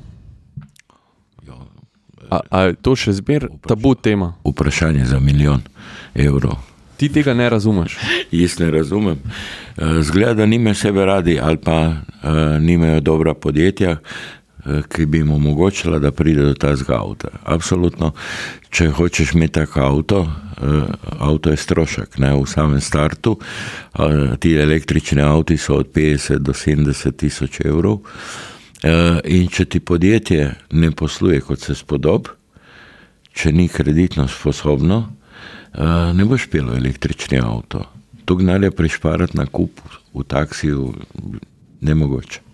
A, a je to še zmer tabu tema? Vprašanje za milijon evrov. Ti tega ne razumeš. *laughs* Jaz ne razumem. Eh, Zgleda, da nimajo sebe radi ali pa uh, nimajo dobra podjetja, uh, ki bi jim omogočila, da pride do tega avta. Absolutno, če hočeš imeti tak avto, uh, avto je strošek, ne v samem startu. Ti električni avti so od 50 do 70 tisoč evrov. Uh, in če ti podjetje ne posluje kot se spodob, če ni kreditno sposobno, ne boš pel električni avto. To gnalje prišparati na kup v taksiju, ne mogoče.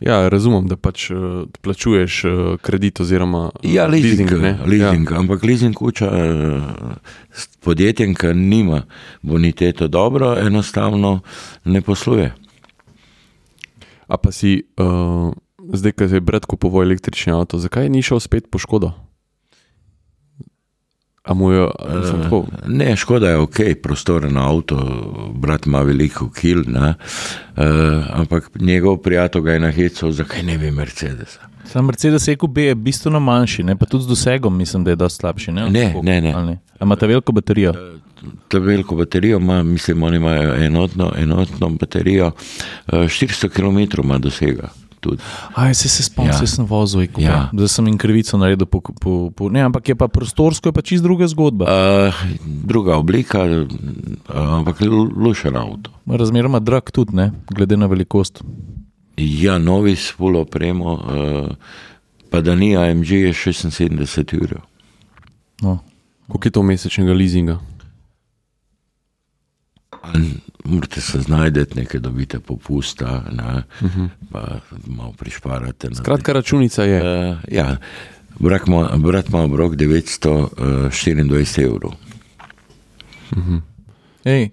Ja, razumem, da pač uh, plačuješ uh, kredit oziroma uh, Ja, leasing, ne? leasing ja. ampak leasing kuča uh, podjetjem, ki nima boniteto dobro, enostavno ne posluje. A pa si, uh, zdaj, ko je brat kupoval električni avto, zakaj ni šel spet po škodo? A mu je, uh, Ne, škoda je ok, prostoren avto, brat ima veliko kil, ne, uh, ampak njegov prijatelj ga je nahecal, zakaj ne bi Mercedesa. Sam Mercedes EQB je bistveno manjši, ne? pa tudi z dosegom mislim, da je dosti slabši. Ne, Ne, Koliko? ne, ne. Ali A imate veliko baterijo? Ta veliko baterijo ima, mislim, oni imajo enotno, enotno baterijo, uh, 400 km ima dosega. Tudi. Aj, se, se spomnim, Ja. ja. sem vozil EQB. Ja. Ja. Zdaj sem jim krivico naredil. Po, po, po, ne, ampak je pa prostorsko, je pa čist druga zgodba. Uh, druga oblika, uh, ampak lu- lušen avto. Razmeroma drag tudi, ne? glede na velikost. Ja, novi s full opremo, uh, pa da ni AMG, je 76 ur. No. koliko je to mesečnega leasinga? Morate se znajti, nekaj dobite popusta, ne, uh -huh. pa malo prišparate. Skratka, računica je. Uh, ja, brat ima, brat ima obrok 924 evrov. Ej,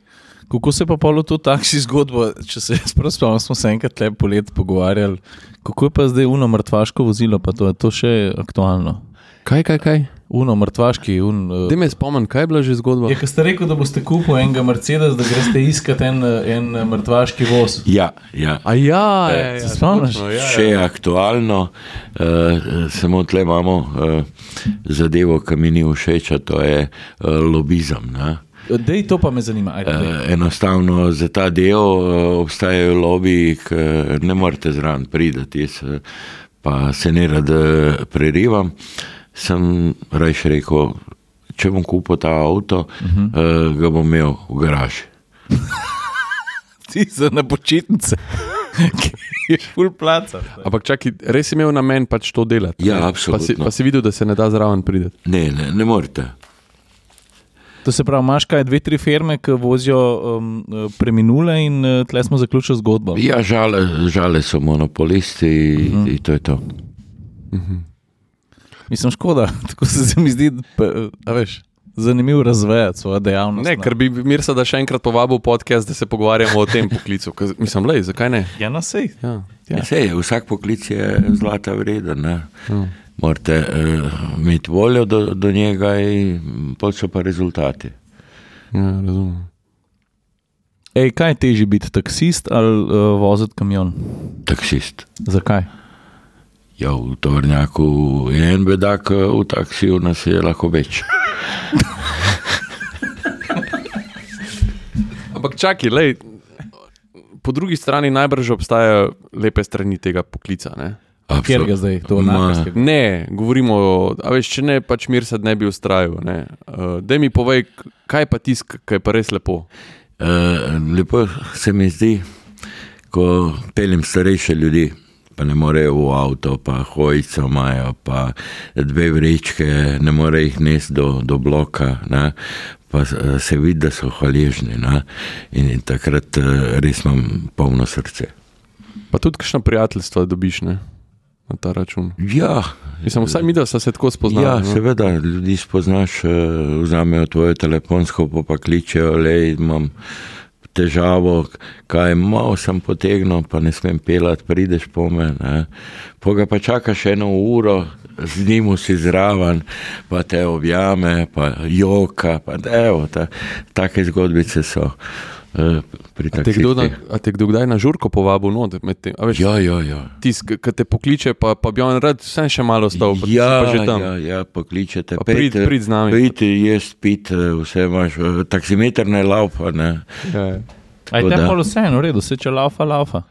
kako se pa polo to taksi zgodbo, če se jaz prav spomnim, smo se enkrat le polet pogovarjali, kako je pa zdaj uno mrtvaško vozilo, pa to je to še aktualno. Kaj, kaj, kaj? Uno mrtvaški, un. Uh, Da me spomnim, kaj je bila že zgodba? Je, ko ste rekel, da boste kupili enega Mercedes, da greste iskat en, en mrtvaški voz. Ja, ja. A ja, Eh, je, je, se spomniš? točno, ja, Še je aktualno, uh, samo tle imamo uh, zadevo, ki mi ni všeč, to je uh, lobizem. Ne? Dej, to pa me zanima. Ajde, dej. Uh, enostavno za ta del uh, obstajajo lobiji, ki ne morete zraven priti, jaz eh, pa se ne rad eh, prerivam. Sem rajš rekel, če bom kupil ta avto, uh -huh. uh, ga bom imel v garaži. *laughs* Ti za na počitnice, *laughs* ki je full placa. Ampak čakaj, res si imel namen pač to delati. Ja, ne? absolutno. Pa si, pa si videl, da se ne da zraven priti. Ne, ne, ne morete. To se pravi, imaš kaj dve, tri firme, ki vozijo um, preminule in uh, tle smo zaključili zgodbo. Ja, žale, žale so monopolisti uh -huh. in to je to. Mislim, škoda, *laughs* tako se mi zdi, pa, a veš, zanimivo razvejati svojo dejavnost. Ne, ker bi Mirsa da še enkrat povabil podcast, da se pogovarjamo o tem poklicu. Ker, mislim, lej, zakaj ne? Ja, na sej. Ja. Ja. Sej, vsak poklic je zlata vreden. ne. Morate uh, imeti voljo do, do njega, in pol so pa rezultati. Ja, razumem. Ej, kaj je težje biti taksist ali uh, voziti kamion? Taksist. Zakaj? Ja, v tovrnjaku je en bedak, eh, v taksiju nas je lahko več. Ampak čakaj, lej, po drugi strani najbrž obstajajo lepe strani tega poklica. Ne, Kjer ga zdaj, to nakarskega? ne govorimo, a veš, če ne, pač Mirsa ne bi ustrajal. Uh, da mi povej, kaj pa tisk, kaj pa res lepo. Uh, lepo se mi zdi, ko peljem starejše ljudi pa ne morejo v avto, pa hojico imajo, pa dve vrečke, ne morejo jih nesti do, do bloka. Ne? Pa eh, se vidi, da so hvaležni ne? in, in takrat eh, res imam polno srce. Pa tudi kakšno prijateljstvo dobiš ne? na ta račun. Ja, Mislim, vsaj mi, da se tako spoznali. ja no. seveda, ljudi spoznaš, eh, vzamejo tvoje telefonsko, pa, pa kličejo, le imam težavo, kaj malo sem potegnil, pa ne smem pelati, prideš po me. Ne. Po ga pa čakaš eno uro, z njim si zraven, pa te objame, pa joka, pa evo, ta, take zgodbice so. Eh, Pri A te, kdo na, taksistih. a te kdo kdaj na žurko povabil? No, veš, Ja, ja, ja. Tisk, ki te pokliče, pa, pa bi on rad vse še malo ostal, pa, ti Ja, pa že tam. ja, ja, pokličete. Pa prid- Pejte- prid z nami. Pejte, jaz pit, eh, vse imaš, eh, taksimeter ne laupa, ne. Ja, ja. Aj Tako te da- pa vseeno, v redu, se če laufa, laufa.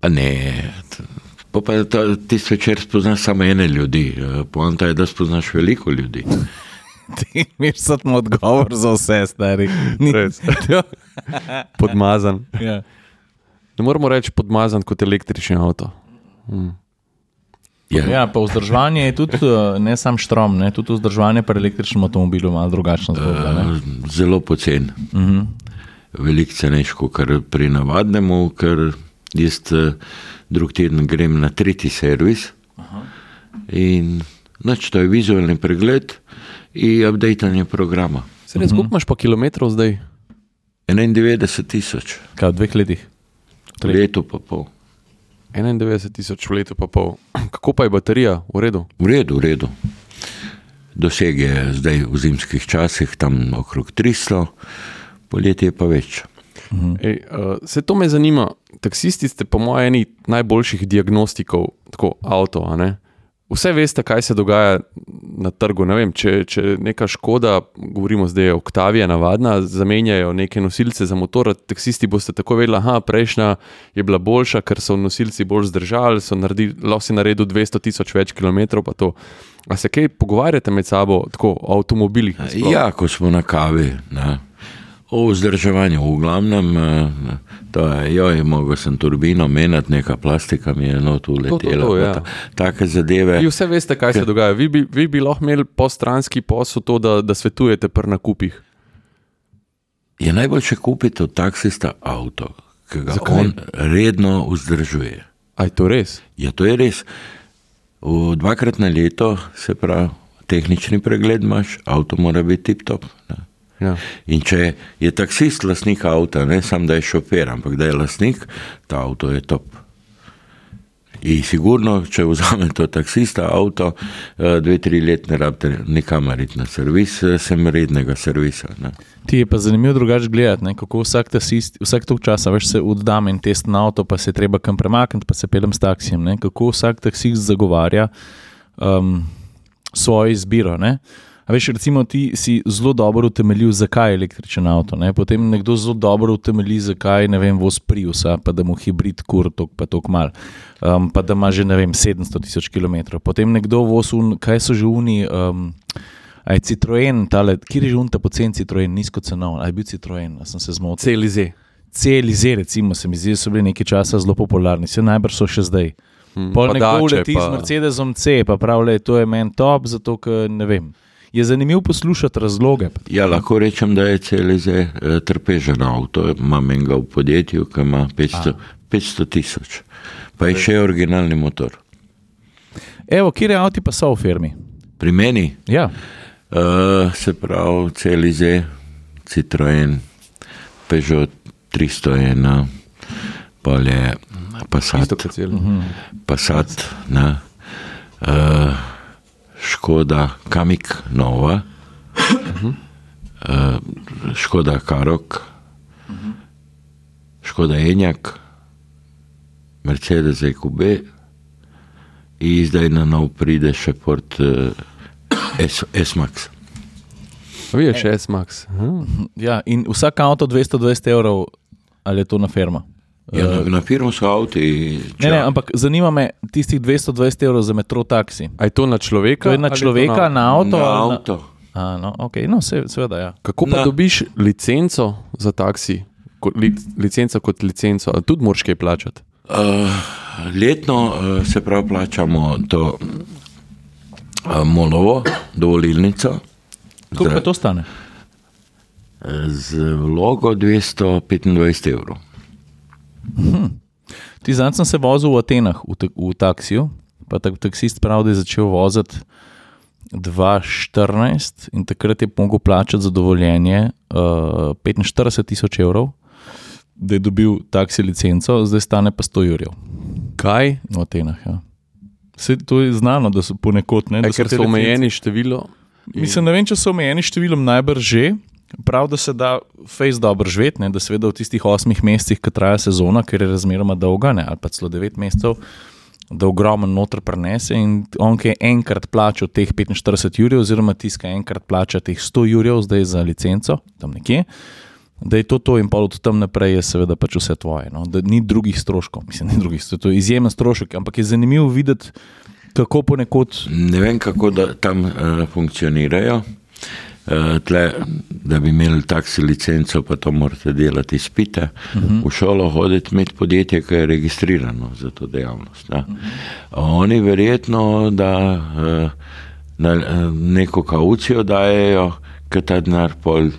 A ne, po pa ta, tisti večer spoznaš samo ene ljudi, poanta je, da spoznaš veliko ljudi. *laughs* Ti imaš samo odgovor za vse, stari. Ni- Res. *laughs* Podmazan. ja. Ne moramo reči podmazan kot električni avto. Ja, ja, pa vzdrževanje je tudi, eh, ne sam štrom, ne, tudi vzdrževanje pri električnem avtomobilu je malo drugačna zgodba. eh, zelo pocen, Mhm. veliko cenejši kot pri navadnemu, ker jaz eh, drug teden grem na tretji servis in noč to je vizualni pregled in updatanje programa. Se res, koliko imaš pa kilometrov zdaj? 91 tisoč, Kaj v dveh letih? Tri. leto pa pol. 91 tisoč v letu pa pol. *clears throat* Kako pa je baterija? V redu. V redu, v redu. Doseg je zdaj v zimskih časih tam okrog 300, poletje je pa več. Ej, uh, se to me zanima. Taksisti ste, po mojem, eni najboljših diagnostikov, tako avto. Vse veste, kaj se dogaja na trgu. Ne vem, če, če neka škoda, govorimo zdaj o Octaviji, navadna, zamenjajo neke nosilce za motor, taksisti boste tako vedeli, da prejšnja je bila boljša, ker so nosilci bolj zdržali, so naredili, lahko si naredil 200 tisoč več kilometrov. A se kaj pogovarjate med sabo tako, o avtomobilih? nasploh? Ja, ko smo na kavi, ne. O vzdrževanju, v glavnem, eh, to je, mogel sem turbino menjati, neka plastika mi je not to, uletela. to, pa ja. ta- Take zadeve. Vi vse veste, kaj se dogaja. Vi bi, vi bi lahko imeli postranski posel, to, da, da svetujete pri nakupih. Je najboljše kupiti od taksista avto, ki ga Zakaj? on redno vzdržuje. A je to res? Ja, to je res. V dvakrat na leto, se pravi, tehnični pregled imaš, avto mora biti tip-top. ne. Ja. In če je taksist lastnik avta, ne samo da je šofer, ampak da je lastnik, ta avto je top. In sigurno, če vzamete taksista avto, eh, dve, tri let ne rabite nikamor iti na servis, eh, sem rednega servisa. Ne. Ti je pa zanimivo drugače gledati, ne, kako vsak taksist, vsak tok časa veš, se oddam in test na avto, pa se treba kam premakniti, pa se pelem s taksijem. Ne, kako vsak taksist zagovarja um, svojo izbiro. Ne. A veš, recimo, ti si zelo dobro utemeljil, zakaj je električen avto. Ne? Potem nekdo zelo dobro utemelji, zakaj ne vem, voz Priusa, pa da mu hibrid kur, tok pa tok mal, um, pa da ima že ne vem 700 tisoč km. Potem nekdo voz, un, kaj so že uni. Um, A je Citroen, tale, kjer je že unta pocen Citroen, nizko cenov, ali je bil Citroen, ali sem se zmotil. Celize. Celize, recimo, se mi zdi, so bili nekaj časa zelo popularni, se najbrž so še zdaj. Hmm, Pol nekdo Dače, leti pa- z Mercedesom C, pa pravi, to je meni top, zato ker ne vem. Je zanimivo poslušati razloge. Ja, lahko rečem, da je CLZ eh, trpežen avto. Imam enega v podjetju, ki ima 500 500 tisoč, pa je še originalni motor. Evo, kje avti pa so v firmi? Pri meni, Ja, uh, se pravi, CLZ, Citroen, Peugeot 301, pa je Passat, Isto kot cel. Passat ne, uh, Škoda Kamik, nova, uh, Škoda Karok, Škoda Enjak, Mercedes EQB in zdaj na nov pride še port uh, S- S-Max. Vi je še S-Max. Ja, in vsak avto 220 evrov, ali je to na firma? Ja, na, na firmu so avti. Ne, ne, ampak zanima me tistih 220 evrov za metro taksi. A je to na človeka? To je na ali človeka, na- na avto? Na ali avto. A, no, okay, no, se, seveda, ja. Kako pa Na- dobiš licenco za taksi? Kot, li, licenco kot licenco, a tudi moraš kaj plačati. Uh, letno eh, se pravi plačamo to eh, molovo, dovolilnico. Koliko pa to stane? Z vlogo 225 evrov. Ti zadnji sem se vozil v Atenah v, v taksiju, pa tak, taksist pravi, da je začel voziti 2014 in takrat je mogel plačati za dovoljenje uh, 45 tisoč evrov, da je dobil taksi licenco, zdaj stane pa 100 jurjev Kaj? v Atenah. Ja. Se, to je znano, da so ponekod ne. E, da ker te so omejeni število. Mislim, ne vem, če so omejeni številom, najbrž že. Prav, da se da face dobro živeti, da seveda v tistih osmih mesecih, ki traja sezona, ker je razmeroma dolga, ne, ali pa celo devet mesecev, da ogromno noter prenese in on, ki je enkrat plačal teh 45 jurjev, oziroma tiska enkrat plača teh 100 jurjev zdaj za licenco, tam nekje, da je to to in pol od tam naprej je seveda pač vse tvoje. No, da ni drugih stroškov, mislim, ni drugih stroškov, to je izjemen strošek, ampak je zanimivo videti, kako ponekod Ne vem, kako tam uh, funkcionirajo. Uh, tle, da bi imeli taksi licenco, pa to morate delati izpite. Uh -huh. V šolo hoditi, imeti podjetje, ki je registrirano za to dejavnost. Uh -huh. Oni verjetno, da uh, na, uh, neko kaucijo dajejo, ker ta denar pol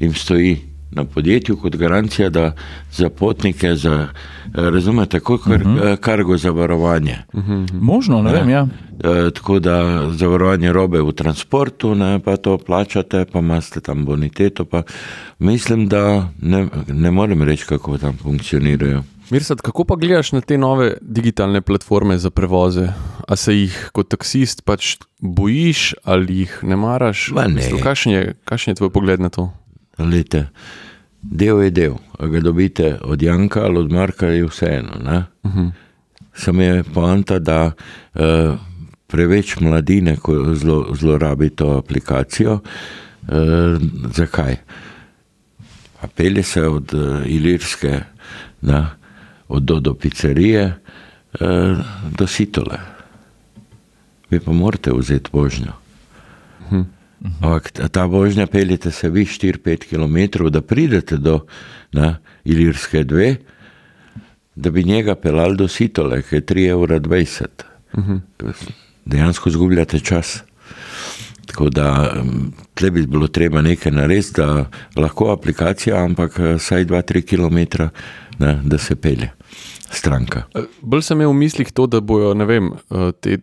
jim stoji na podjetju kot garancija, da za potnike, za, uh, razumete, kot kar, uh -huh. kargo zavarovanje. Uh -huh. možno, ne vem, ja. E, tako da zavarovanje robe v transportu, ne, pa to plačate, pa imate tam boniteto. Pa mislim, da ne, ne morem reči, kako tam funkcionirajo. Mirsad, kako pa gledaš na te nove digitalne platforme za prevoze? A se jih kot taksist pač bojiš ali jih ne maraš? Ma ne. Kakšen je, kakšen je tvoj pogled na to? Lete, del je del, a ga dobite od Janka ali od Marka, je vseeno. Uh -huh. Sam je poanta, da uh, preveč mladine zlo, zlorabi to aplikacijo. Uh, zakaj? A pelje se od uh, Ilirske na, od do, do pizzerije uh, do Sitole. Vi pa morate vzeti vožnjo. Ampak ta- vožnja peljete se vi 4-5 km, da pridete do na, Ilirske 2, da bi njega pelali do Sitole, ki je 3,20 evra. Dejansko izgubljate čas. Tako da tle bi bilo treba nekaj narediti, da lahko aplikacija, ampak vsaj 2-3 km, ne, da se pelje stranka. Eh, Bolj sem imel v mislih to, da bojo vem, eh, te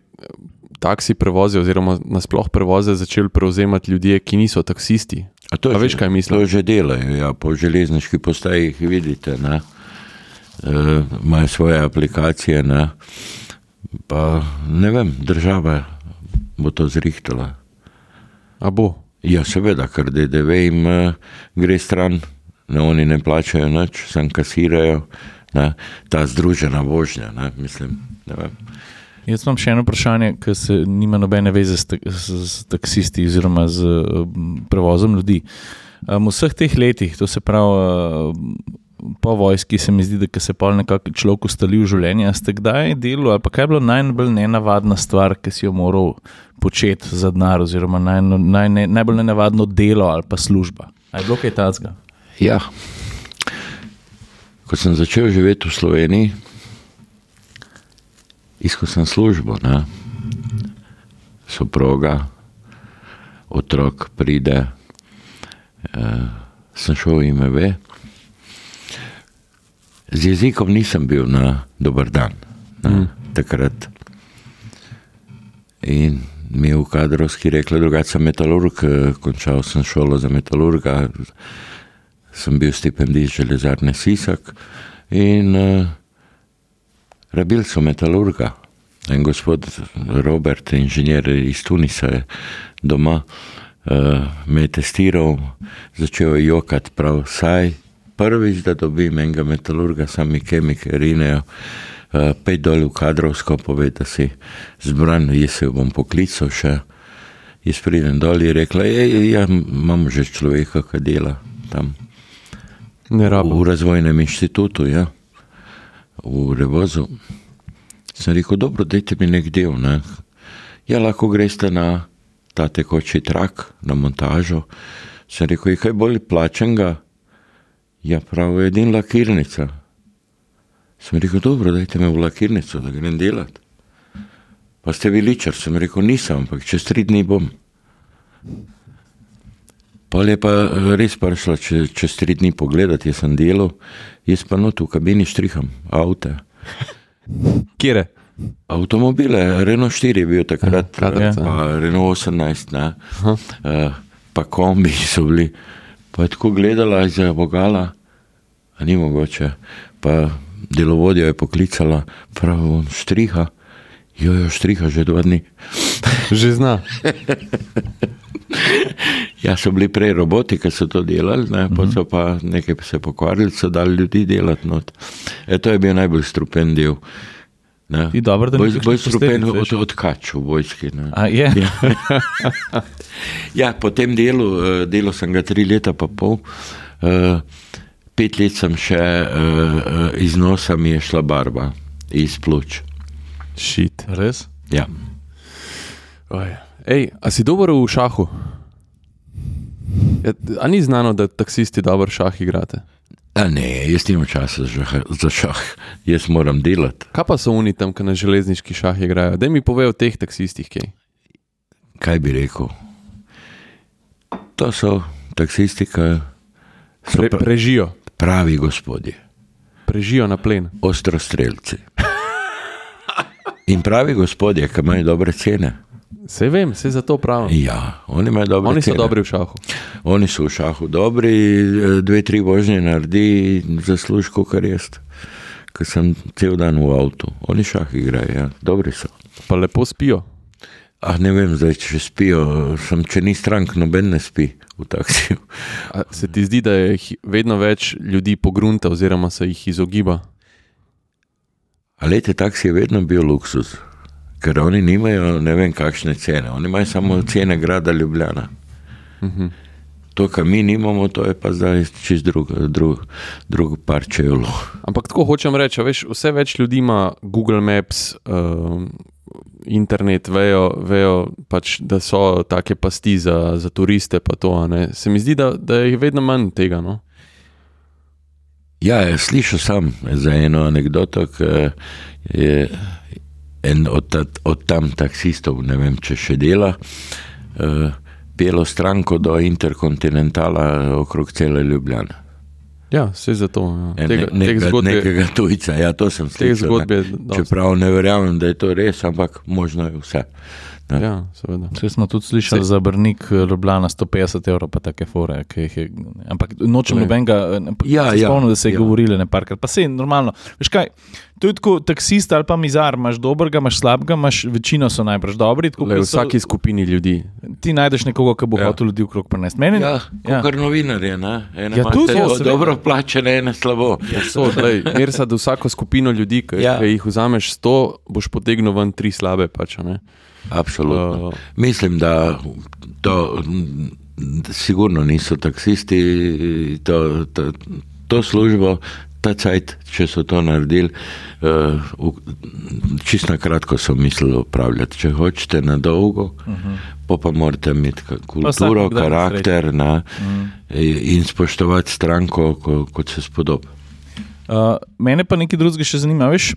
taksi prevoze oziroma nasploh prevoze začeli prevzemati ljudje, ki niso taksisti. A, to A že- veš, kaj mislim? To že delajo, ja, po železniški postaji jih vidite. Ne? E, imajo svoje aplikacije. Ne? Pa ne vem, država bo to zrihtala. A bo? Ja, seveda, ker DDV jim uh, gre stran, ne, oni ne plačajo nič, sem kasirajo. Ne? Ta združena vožnja, ne? mislim. Ne vem. Jaz imam še eno vprašanje, ki se nima nobene veze s, tak, s, s taksisti oziroma z um, prevozom ljudi. Um, v vseh teh letih, to se pravi um, po vojski, se mi zdi, da se pol nekako človek ustali v življenje. Ste kdaj delali, ali pa kaj je bilo najbolj nenavadna stvar, ki si jo moral početi za denar, oziroma naj, naj, ne, najbolj nenavadno delo ali pa služba? A je bilo kaj tacga? Ja. Ko sem začel živeti v Sloveniji, iskal sem službo, ne? soproga, otrok pride, eh, sem šel in me ve. Z jezikom nisem bil na dober dan, ne, mm. takrat. In mi je v kadrovski rekla, drugače sem metalurg, eh, končal sem šolo za metalurga, sem bil štipendist železarne Sisak in uh, rabil so metalurga. En gospod Robert, inženir iz Tunisa, je doma uh, me je testiral, začel je jokati, prav saj. Prvič, da dobim enega metalurga, sami kemike rinejo, uh, pej dol v kadrovsko, pove, da si zbran, jaz se bom poklical še. Jaz pridem dol in rekla, ja, imam že človeka, ki dela tam. Ne rabo. V razvojnem inštitutu, ja, v Revozu. Sem rekel, dobro, dajte mi nek del. Ne. Ja, lahko greste na ta tekoči trak, na montažo. Sem rekel, je kaj bolj plačenega? Ja, prav, edin lakirnica. Sem rekel, dobro, dajte me v lakirnico, da grem delati. Pa ste bili čar, sem rekel, nisem, ampak čez tri dni bom. Pa je pa eh, res prišla če, čez tri dni pogledati, jaz sem delal, jaz pa not v kabini štriham, avto. *laughs* Kjer je? Avtomobile, Renault 4 je bil takrat, Aha, kadar, pa Renault 18, ne, uh, pa kombi so bili. Pa je tako gledala iz Bogala, a ni mogoče. Pa delovodja je poklicala, prav štriha, jo je štriha že dva dni. Že zna. *laughs* *laughs* Ja, so bili prej roboti, ki so to delali, ne, pa so pa nekaj se pokvarili, so dali ljudi delati. Not. E, to je bil najbolj strupen del. Ne. Ti dobro, da ni bolj, strupen od, od kač v vojski. Ne. A, je. Ja. *laughs* ja, po tem delu, eh, delu sem ga tri leta pa pol, eh, pet let sem še eh, iz nosa mi je šla barba, iz pljuč. Šit. Res? Ja. Oj. Ej, a si dober v šahu? Ja, a ni znano, da taksisti dobro šah igrate? A ne, jaz nimam časa za, za šah, jaz moram delati. Kaj pa so oni tam, ki na železniški šah igrajo? Da mi povejo o teh taksistih, kaj. Kaj bi rekel? To so taksisti, ki Pre, prežijo, pravi gospodje, prežijo na plen. ostrostrelci. In pravi gospodje, ki imajo dobre cene. Vse vem, vse za to pravim. Ja, oni Oni so cene. dobri v šahu. Oni so v šahu dobri, eh, dve, tri vožnje naredi, zaslužko, kar jaz, ker sem cel dan v avtu. Oni šah igrajo, ja. dobri so. Pa lepo spijo. Ah, ne vem, zdaj, če spijo, sem, če ni strank, noben ne spi v taksiju. A se ti zdi, da je vedno več ljudi pogrunta, oziroma se jih izogiba? Ali te taksi je vedno bil luksus, ker oni nimajo ne vem kakšne cene, oni imajo samo cene grada Ljubljana. To, kar mi nimamo, to je pa zdaj čist drug, drug, drug par čevljev. Ampak tako hočem reči, veš, vse več ljudi ima Google Maps, uh, internet, vejo, vejo pač, da so take pasti za, za turiste. pa To. Se mi zdi, da, da je vedno manj tega. No? Ja, slišal sem za eno anegdoto, ki je en od, od tam taksistov, ne vem, če še dela, uh, pelo stranko do interkontinentala okrog cele Ljubljane. Ja, vse za to. Ja. En, Tega, ne, nekega, zgodb je- nekega tujca, ja, to sem slišal. zgodb je ne. Čeprav ne verjamem, da je to res, ampak možno je vse. Ne. Ja, seveda. Vse smo tudi slišali Sej- za Brnik, Ljubljana 150 evrov, pa take fore. ki jih Je, ampak nočem Ne. nobenega. ne, Ja, se ja, Spomnim, da se je ja. govorilo ne parkrat. Pa se je normalno. Veš kaj, to je tako taksist ali pa mizar, imaš dobrega, imaš slabega, imaš večino so najbrž dobri. Tako, Le, v kot so- vsaki skupini ljudi. Ti najdeš nekoga, ki bo Ja. ja. hotel ljudi okrog prenesti. Meni, Ja, ja. kot novinar je, ne? ene Ja, tudi to, do- seveda. dobro plačene, ene slabo. So, lej, mer sad vsako skupino ljudi, ki Ja. ja. jih vzameš 100, boš potegnil ven tri slabe. Pač, a ne. Absolutno. Uh, Mislim, da to mm, sigurno niso taksisti, to, to, to službo, ta cajt, če so to naredili, uh, čisto na kratko so mislili upravljati. Če hočete na dolgo, uh -huh. pa, morate imeti kulturo, karakter na, uh -huh. in spoštovati stranko, ko, kot se spodobi. Uh, mene pa nekaj drugega še zanima. Veš,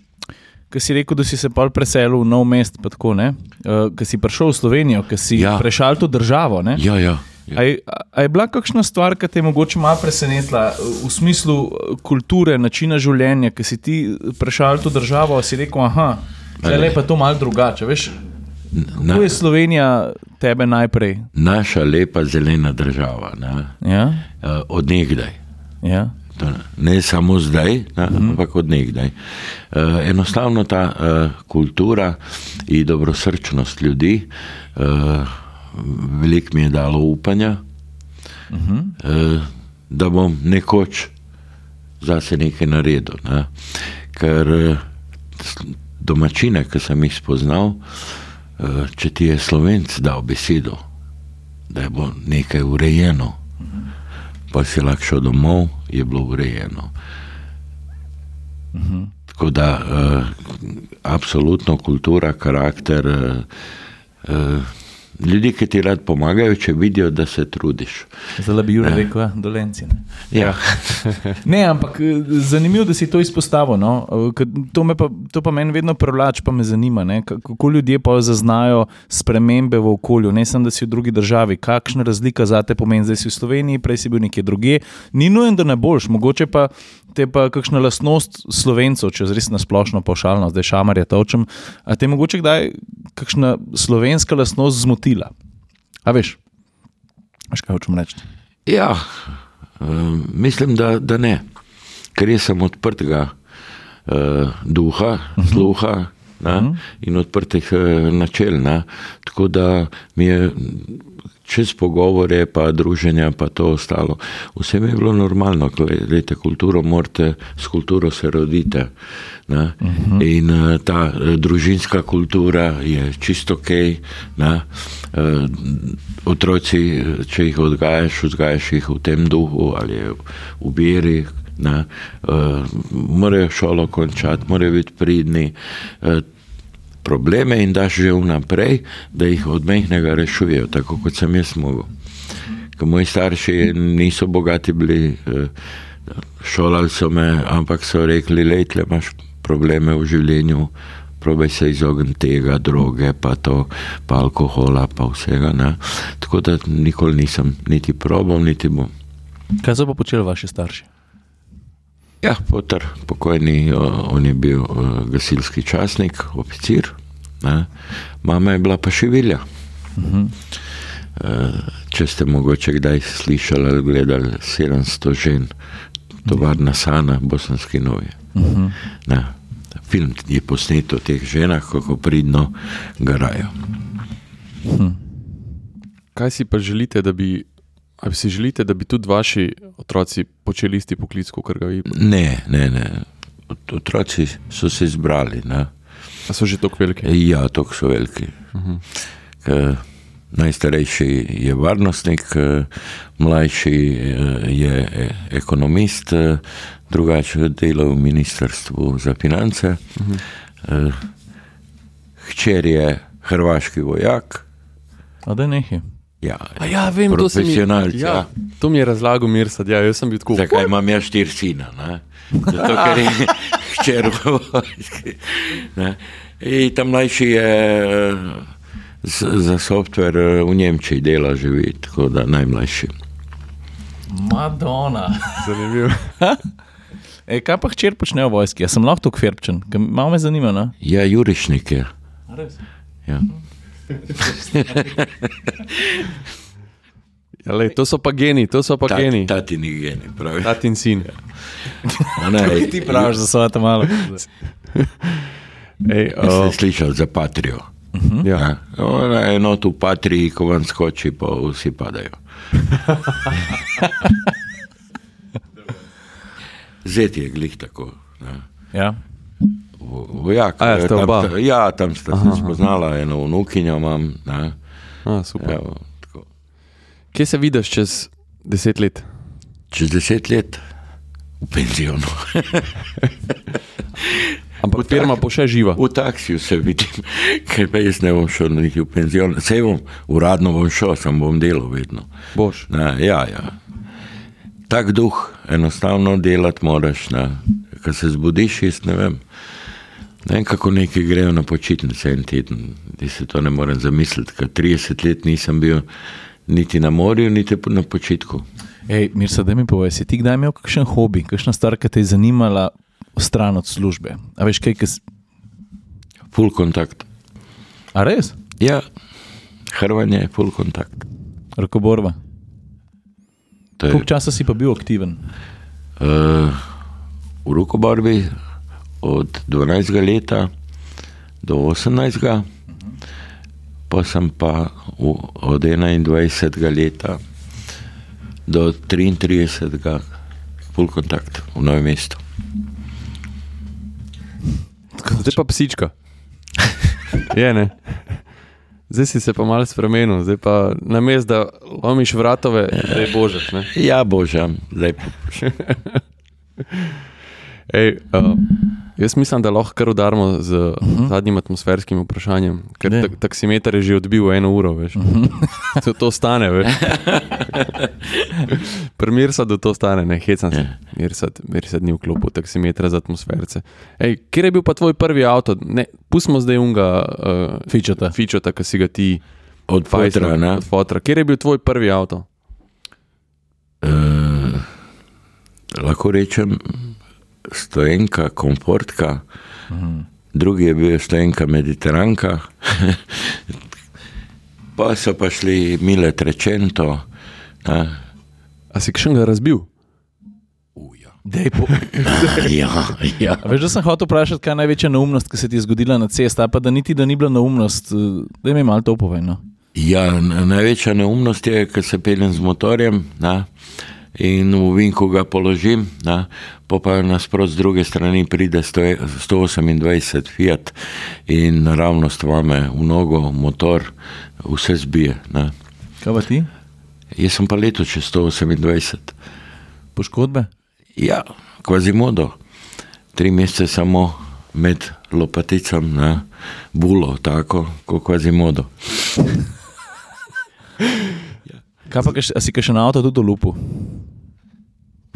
Ki si rekel, da si se pol preselil v nov mest, pa tako ne. Uh, ki si prišel v Slovenijo, ki si Ja. prešal to državo. Ne? Ja, ja. ja. A je, a je bila kakšna stvar, ki te je mogoče malo presenetila v smislu eh, kulture, načina življenja, ki si ti prešal to državo, si rekel, aha, zdaj je pa to malo drugače. Veš, Na, kako je Slovenija tebe najprej? naša lepa zelena država, ne, Ja, uh, odnegdaj. ja. Ne, samo zdaj, ne, mm. ampak odnegdaj. Uh, enostavno ta uh, kultura in dobrosrčnost ljudi, uh, veliko mi je dalo upanja, mm -hmm. uh, da bom nekoč zase nekaj naredil. Ne. Ker uh, domačine, ki sem jih spoznal, uh, če ti je slovenc dal besedo, da je bo nekaj urejeno pa si lahko šel domov, je bilo urejeno. Uh -huh. Tako da, uh, absolutno kultura, karakter, uh, uh, ljudi, ki ti rad pomagajo, če vidijo, da se trudiš. Zdaj bi Jurek rekel, ja, dolenci. Ne. Ja. *laughs* ne, ampak eh, zanimivo, da si to izpostavil. No? Eh, To, pa, to pa meni vedno privlači, pa me zanima, ne? Ka- kako ljudje pa zaznajo spremembe v okolju. Ne samo, da si v drugi državi, kakšna razlika za te pomeni, zdaj si v Sloveniji, prej si bil nekje drugje. Ni nujen, da ne boš, mogoče pa te pa kakšna lastnost slovencev, če res nasplošno pošaljno, zdaj šamarja točem. A te mogoče kdaj kakšna slovenska lastnost zmotila? A veš, veš kaj hočem reči? Ja, um, mislim, da, da ne, ker jaz sem odprtega uh, duha, sluha ne, in odprtih uh, načel. Ne, tako da mi je čez pogovore, pa druženja, pa to ostalo. Vse je bilo normalno, gledajte, kulturo morate, s kulturo se rodite. Ne, in uh, ta uh, družinska kultura je čisto ok. Ne, uh, otroci, eh, če jih odgajaš, vzgajaš jih v tem duhu ali v veri. Ne, uh, morajo šolo končati, morajo biti pridni. Uh, probleme in daš že vnaprej, da jih od mehkega rešujejo, tako kot sem jaz mogel. Ker moji starši niso bogati bili, eh, šolali so me, ampak so rekli, lejte, imaš probleme v življenju, probaj se izogniti tega, droge, pa to, pa alkohola, pa vsega. Ne. Tako da nikoli nisem niti probal, niti bom. Kaj so pa počeli vaši starši? Ja, Potar, pokojni, on je bil gasilski časnik, oficir, ne. mama je bila pa šivilja. Uh -huh. uh, če ste mogoče kdaj slišali ali gledali 700 žen, tovarna Sana, bosanski novi. Uh -huh. ne, film je posnet o teh ženah, kako pridno garajo. Kaj si pa želite, da bi, ali si želite, da bi tudi vaši otroci počeli isti poklic, kot ga vi? Ne, ne, ne. Ot- Otroci so se izbrali. Ne. A so že tako veliki? Ja, tako so veliki. Ker Najstarejši je varnostnik, mlajši eh, je e- ekonomist, drugače dela v ministrstvu za finance. Eh, Hčer je hrvaški vojak. A da nehi. Ja, A ja, vem, to se mi profesionalc. ja, Ja. To mi je razlagal Mirsad, ja, jaz sem bil tako. Zakaj imam jaz štiri sina? Ne? Zato, ker je *laughs* hčer v vojski. ne. In ta mlajši je eh, z- za softver eh, v Nemčiji dela živi, tako da najmlajši. Madonna. *laughs* Zanimivo. E, kaj pa hčer počne v vojski? Jaz sem lahko tako kverpčen, ker malo me zanima. No? Ja, jurišnik je. Ja. Ja, lej, to so pa geni, to so pa Ta, geni. tati ni geni, pravi. Tat in sin. Ona je, Ti praviš, da so tam malo. Ej, Jaz sem uh, slišal za Patrijo. ja. Ja. Ona je not v Patriji, ko vam skoči, pa vsi padajo. *laughs* Zet je glih tako. Ne. Ja. Vo- Vojak. A ja, tam oba? Ja, tam sta se spoznala, eno vnukinjo imam. Ne. A, super. Evo, tako. Kje se vidiš čez deset let? Čez deset let v penzionu. *laughs* Ampak firma bo še živa. V taksiju se vidim, *laughs* ker pa jaz ne bom šel niti v penzion. Sej bom, uradno bom šel, sem bom delal vedno. Boš. Ne, ja, ja. Tak duh, enostavno delati moraš. Ko se zbudiš, jaz ne vem. Ne kako neki grejo na počitnice en teden. Jaz se to ne morem zamisliti, ker 30 let nisem bil niti na morju, niti na počitku. Ej, Mirsa, da mi povej, si ti kdaj imel kakšen hobi, kakšna stvar, ki te je zanimala stran od službe? A veš kaj, kas... Full kontakt. A res? Ja, hrvanje je full kontakt. Rokoborba. Je, Koliko časa si pa bil aktiven? uh, v rokoborbi od 12 leta do 18, pa sem pa v, od 21 leta do 33 full kontakt v novem mestu. Zdaj pa psička. *laughs* Je ne. Zdaj si se pa malo spremenil, zdaj pa na mestu, da lomiš vratove, da je božeš. Ne? Ja, božam, zdaj pa *laughs* Ej, uh, Jaz mislim, da lahko kar udarimo z uh -huh. zadnjim atmosferskim vprašanjem, ker tak, taksimeter je že odbil eno uro. Veš. Uh -huh. to, to stane. *laughs* Primer da to stane, ne hecam se. Ja. Mirsad, mirsad ni vklopil taksimetra za atmosferce. Ej, kje je bil pa tvoj prvi avto? Ne, pustimo zdaj unga uh, Fičata. fičota, ki si ga ti Od fotra? Od fotra. Kje je bil tvoj prvi avto? Uh, lahko rečem, stojenka, komfortka, uh -huh. drugi je bil stojenka, mediteranka, *laughs* pa so pa šli mile trečento. Ne? A si še ga razbil? Dej, po... *laughs* Ja, ja. A Veš, da sem hotel vprašati, kaj je največja neumnost, ki se ti je zgodila na cesti, a pa da niti da ni bila neumnost, eh, da mi malo to povej. No? ja največja neumnost je, ker se peljem z motorjem ne? in v vinku ga položim, ne? Po pa nasprot z druge strani pride 100 128 Fiat in naravnost vame v nogo, motor, vse zbije. Ne? Kaj pa ti? Jaz sem pa leto čez 128. Poškodbe? Ja, kvazimodo. Tri mesece samo med lopaticam na bulo, tako kot kvazimodo. Kaj pa, a si še na avto tudi lupu?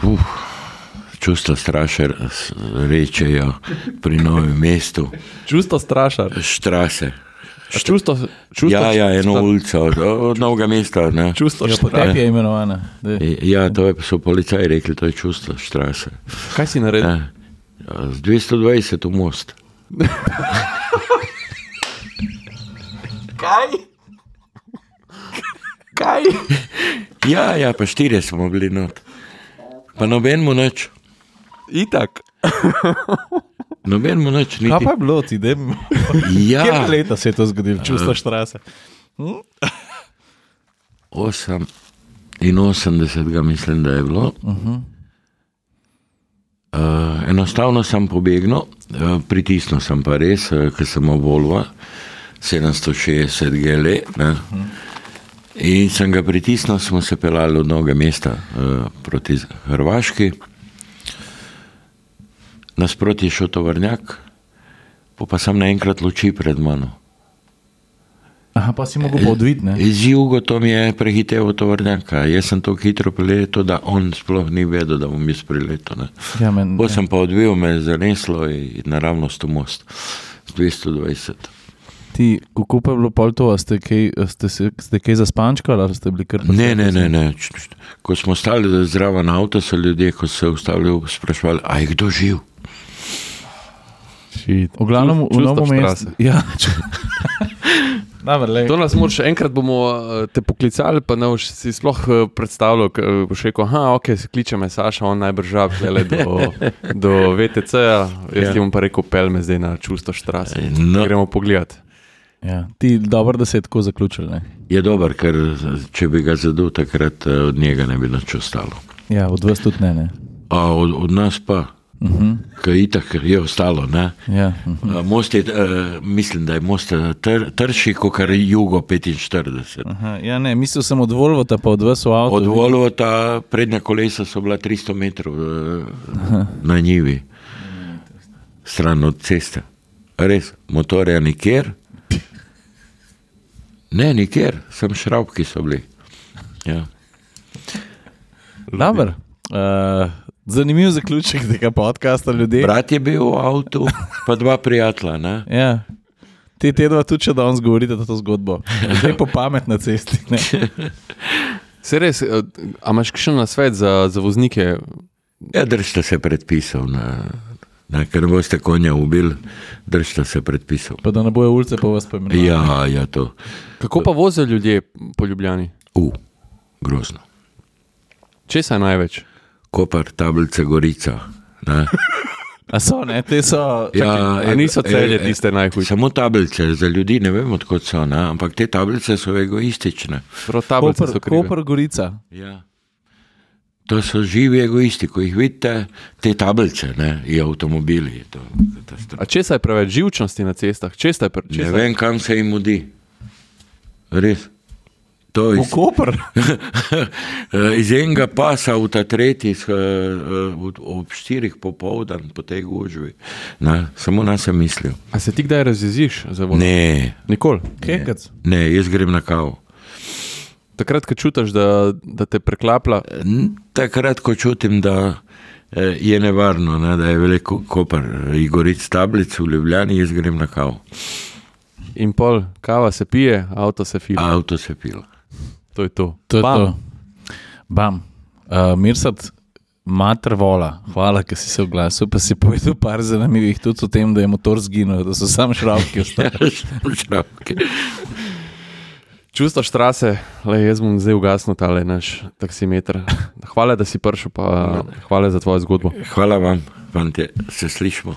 Uf, čustva strašer rečejo pri novem mestu, Čusto strašar. štrase. A Čusto, čusto, Ja, ja, eno ulico od, od novega mesta. Ne. Čusto Ja, po tebi je imenovana. Daj. Ja, to je, so policaji rekli, to je čustva štrase. Kaj si naredil? Ja. Z 220 v most. Kaj? Ja, ja, pa štirje smo bili not. Pa noben mu noč, Itak. *laughs* noben mu noč Kaj pa je bilo ti, da je *laughs* Ja, Kjer leta se je to zgodilo, čustva štrase? 88, mislim, da je bilo. Uh -huh. uh, enostavno sem pobegnil, uh, pritisnil sem pa res, uh, ker sem Volvo 760 GL. Ne. In sem ga pritisnil, smo se pelali od mnoge mesta uh, proti Hrvaški. Nasproti je šel tovrnjak, po pa sem naenkrat luči pred mano. Aha, pa si mogel pa odviti, ne? Z jugo to mi je prehiteval tovrnjaka. Jaz sem tako hitro priletel, da on sploh ni vedel, da bom jaz priletel. ne. Ja, men, Potem sem pa odvil, me je zaneslo in naravnost v most z 220. Ti, kako pa je bilo pol to, ste kaj, ste, se, ste kaj zaspančkali ali ste bili kar Ne, ne, ne, ne. Č- č- Ko smo stali zraven avta, so ljudje, ko so se ustavili, sprašvali, a je kdo živ. Shit. V glavnem, v novem mestu. Ja, *laughs* lej. To nas moraš, enkrat bomo eh, te poklicali, pa ne boš si sploh eh, predstavljal, eh, boš rekel, ah, ok, se kliče me Saša, on najbrž žab le do, *laughs* do VTC-ja, jaz Ja. ti bom pa rekel, pel me zdaj na čusto štrase. No. Gremo pogledat. Ja, ti, dobro, da se je tako zaključil. Ne? Je dober, ker če bi ga zadel, takrat od njega ne bi nič ostalo. Ja, od vas tudi ne. ne. A od, od nas pa, Uh -huh. kaj itak je ostalo. Ne? ja, uh -huh. A, Most je, uh, mislim, da je most eh, tr, trši, kot jugo 45. Aha, ja, ne, mislil sem od Volvota, pa od vas v avtu. Od Volvo ta prednja kolesa so bila 300 metrov uh, na njivi, stran od ceste. Res, motorja nikjer. Ne, nikjer, sem šrabki so bili. Ja. Dobar. Uh, zanimiv zaključek tega podcasta, ljudje. Brat je bil v avtu, pa dva prijatelja. Ne? Ja. Te te dva tudi, če danes govorite to zgodbo. Zdaj po pamet na cesti. Ne? *laughs* Se res, eh, a imaš še na svet za, za voznike? Ja, držite se predpisov, na, na, ker ne boste konja ubili, držite se predpisov. Pa da ne bojo ulice po vas poimenovali. Ja, ja, to. Kako pa vozijo ljudje po Ljubljani? U, grozno. Česa je največ? Kopar, tablice, gorica. Ne? A so, ne, te so. Ja, A niso celje e, e, tiste najhujše? Samo tablice, za ljudi ne vem, odkot so, ne? ampak te tablice so egoistične. Koper, so krive. Koper, Gorica. Ja. To so živi egoisti, ko jih vidite, te tablice, ne, in avtomobili. je To, katastrofa. A česa je preveč živčnosti na cestah? Česa je pre, ne vem, kam se jim mudi. Res. To V iz, Koper. eh, *laughs* iz enega pasa v ta tretji, eh, eh, ob štirih popoldan po tej gužvi. Na, samo na sem mislil. A se ti kdaj razjeziš za vodo? Ne, Nikoli. Kekec. ne, jaz grem na kavo. Takrat, ko čutiš, da, da te preklapla, Takrat, ko čutim, da eh, je nevarno, ne, da je veliko kopar, Igoric tablic v Ljubljani, jaz grem na kavo. in pol, kava se pije, avto se fila. Avto se pil. To je to. To je Bam. to. Bam. Uh, Mirsad, mater vola, hvala, ker si se oglasil, pa si povedal par zanimivih tudi o tem, da je motor zginil, da so samo šravki ostali. *laughs* Šravke. Čustvo štrase, le jaz bom zdaj ugasnil tale naš taksimeter. Hvala, da si prišel, pa hvala za tvojo zgodbo. Hvala vam, fantje, se slišmo.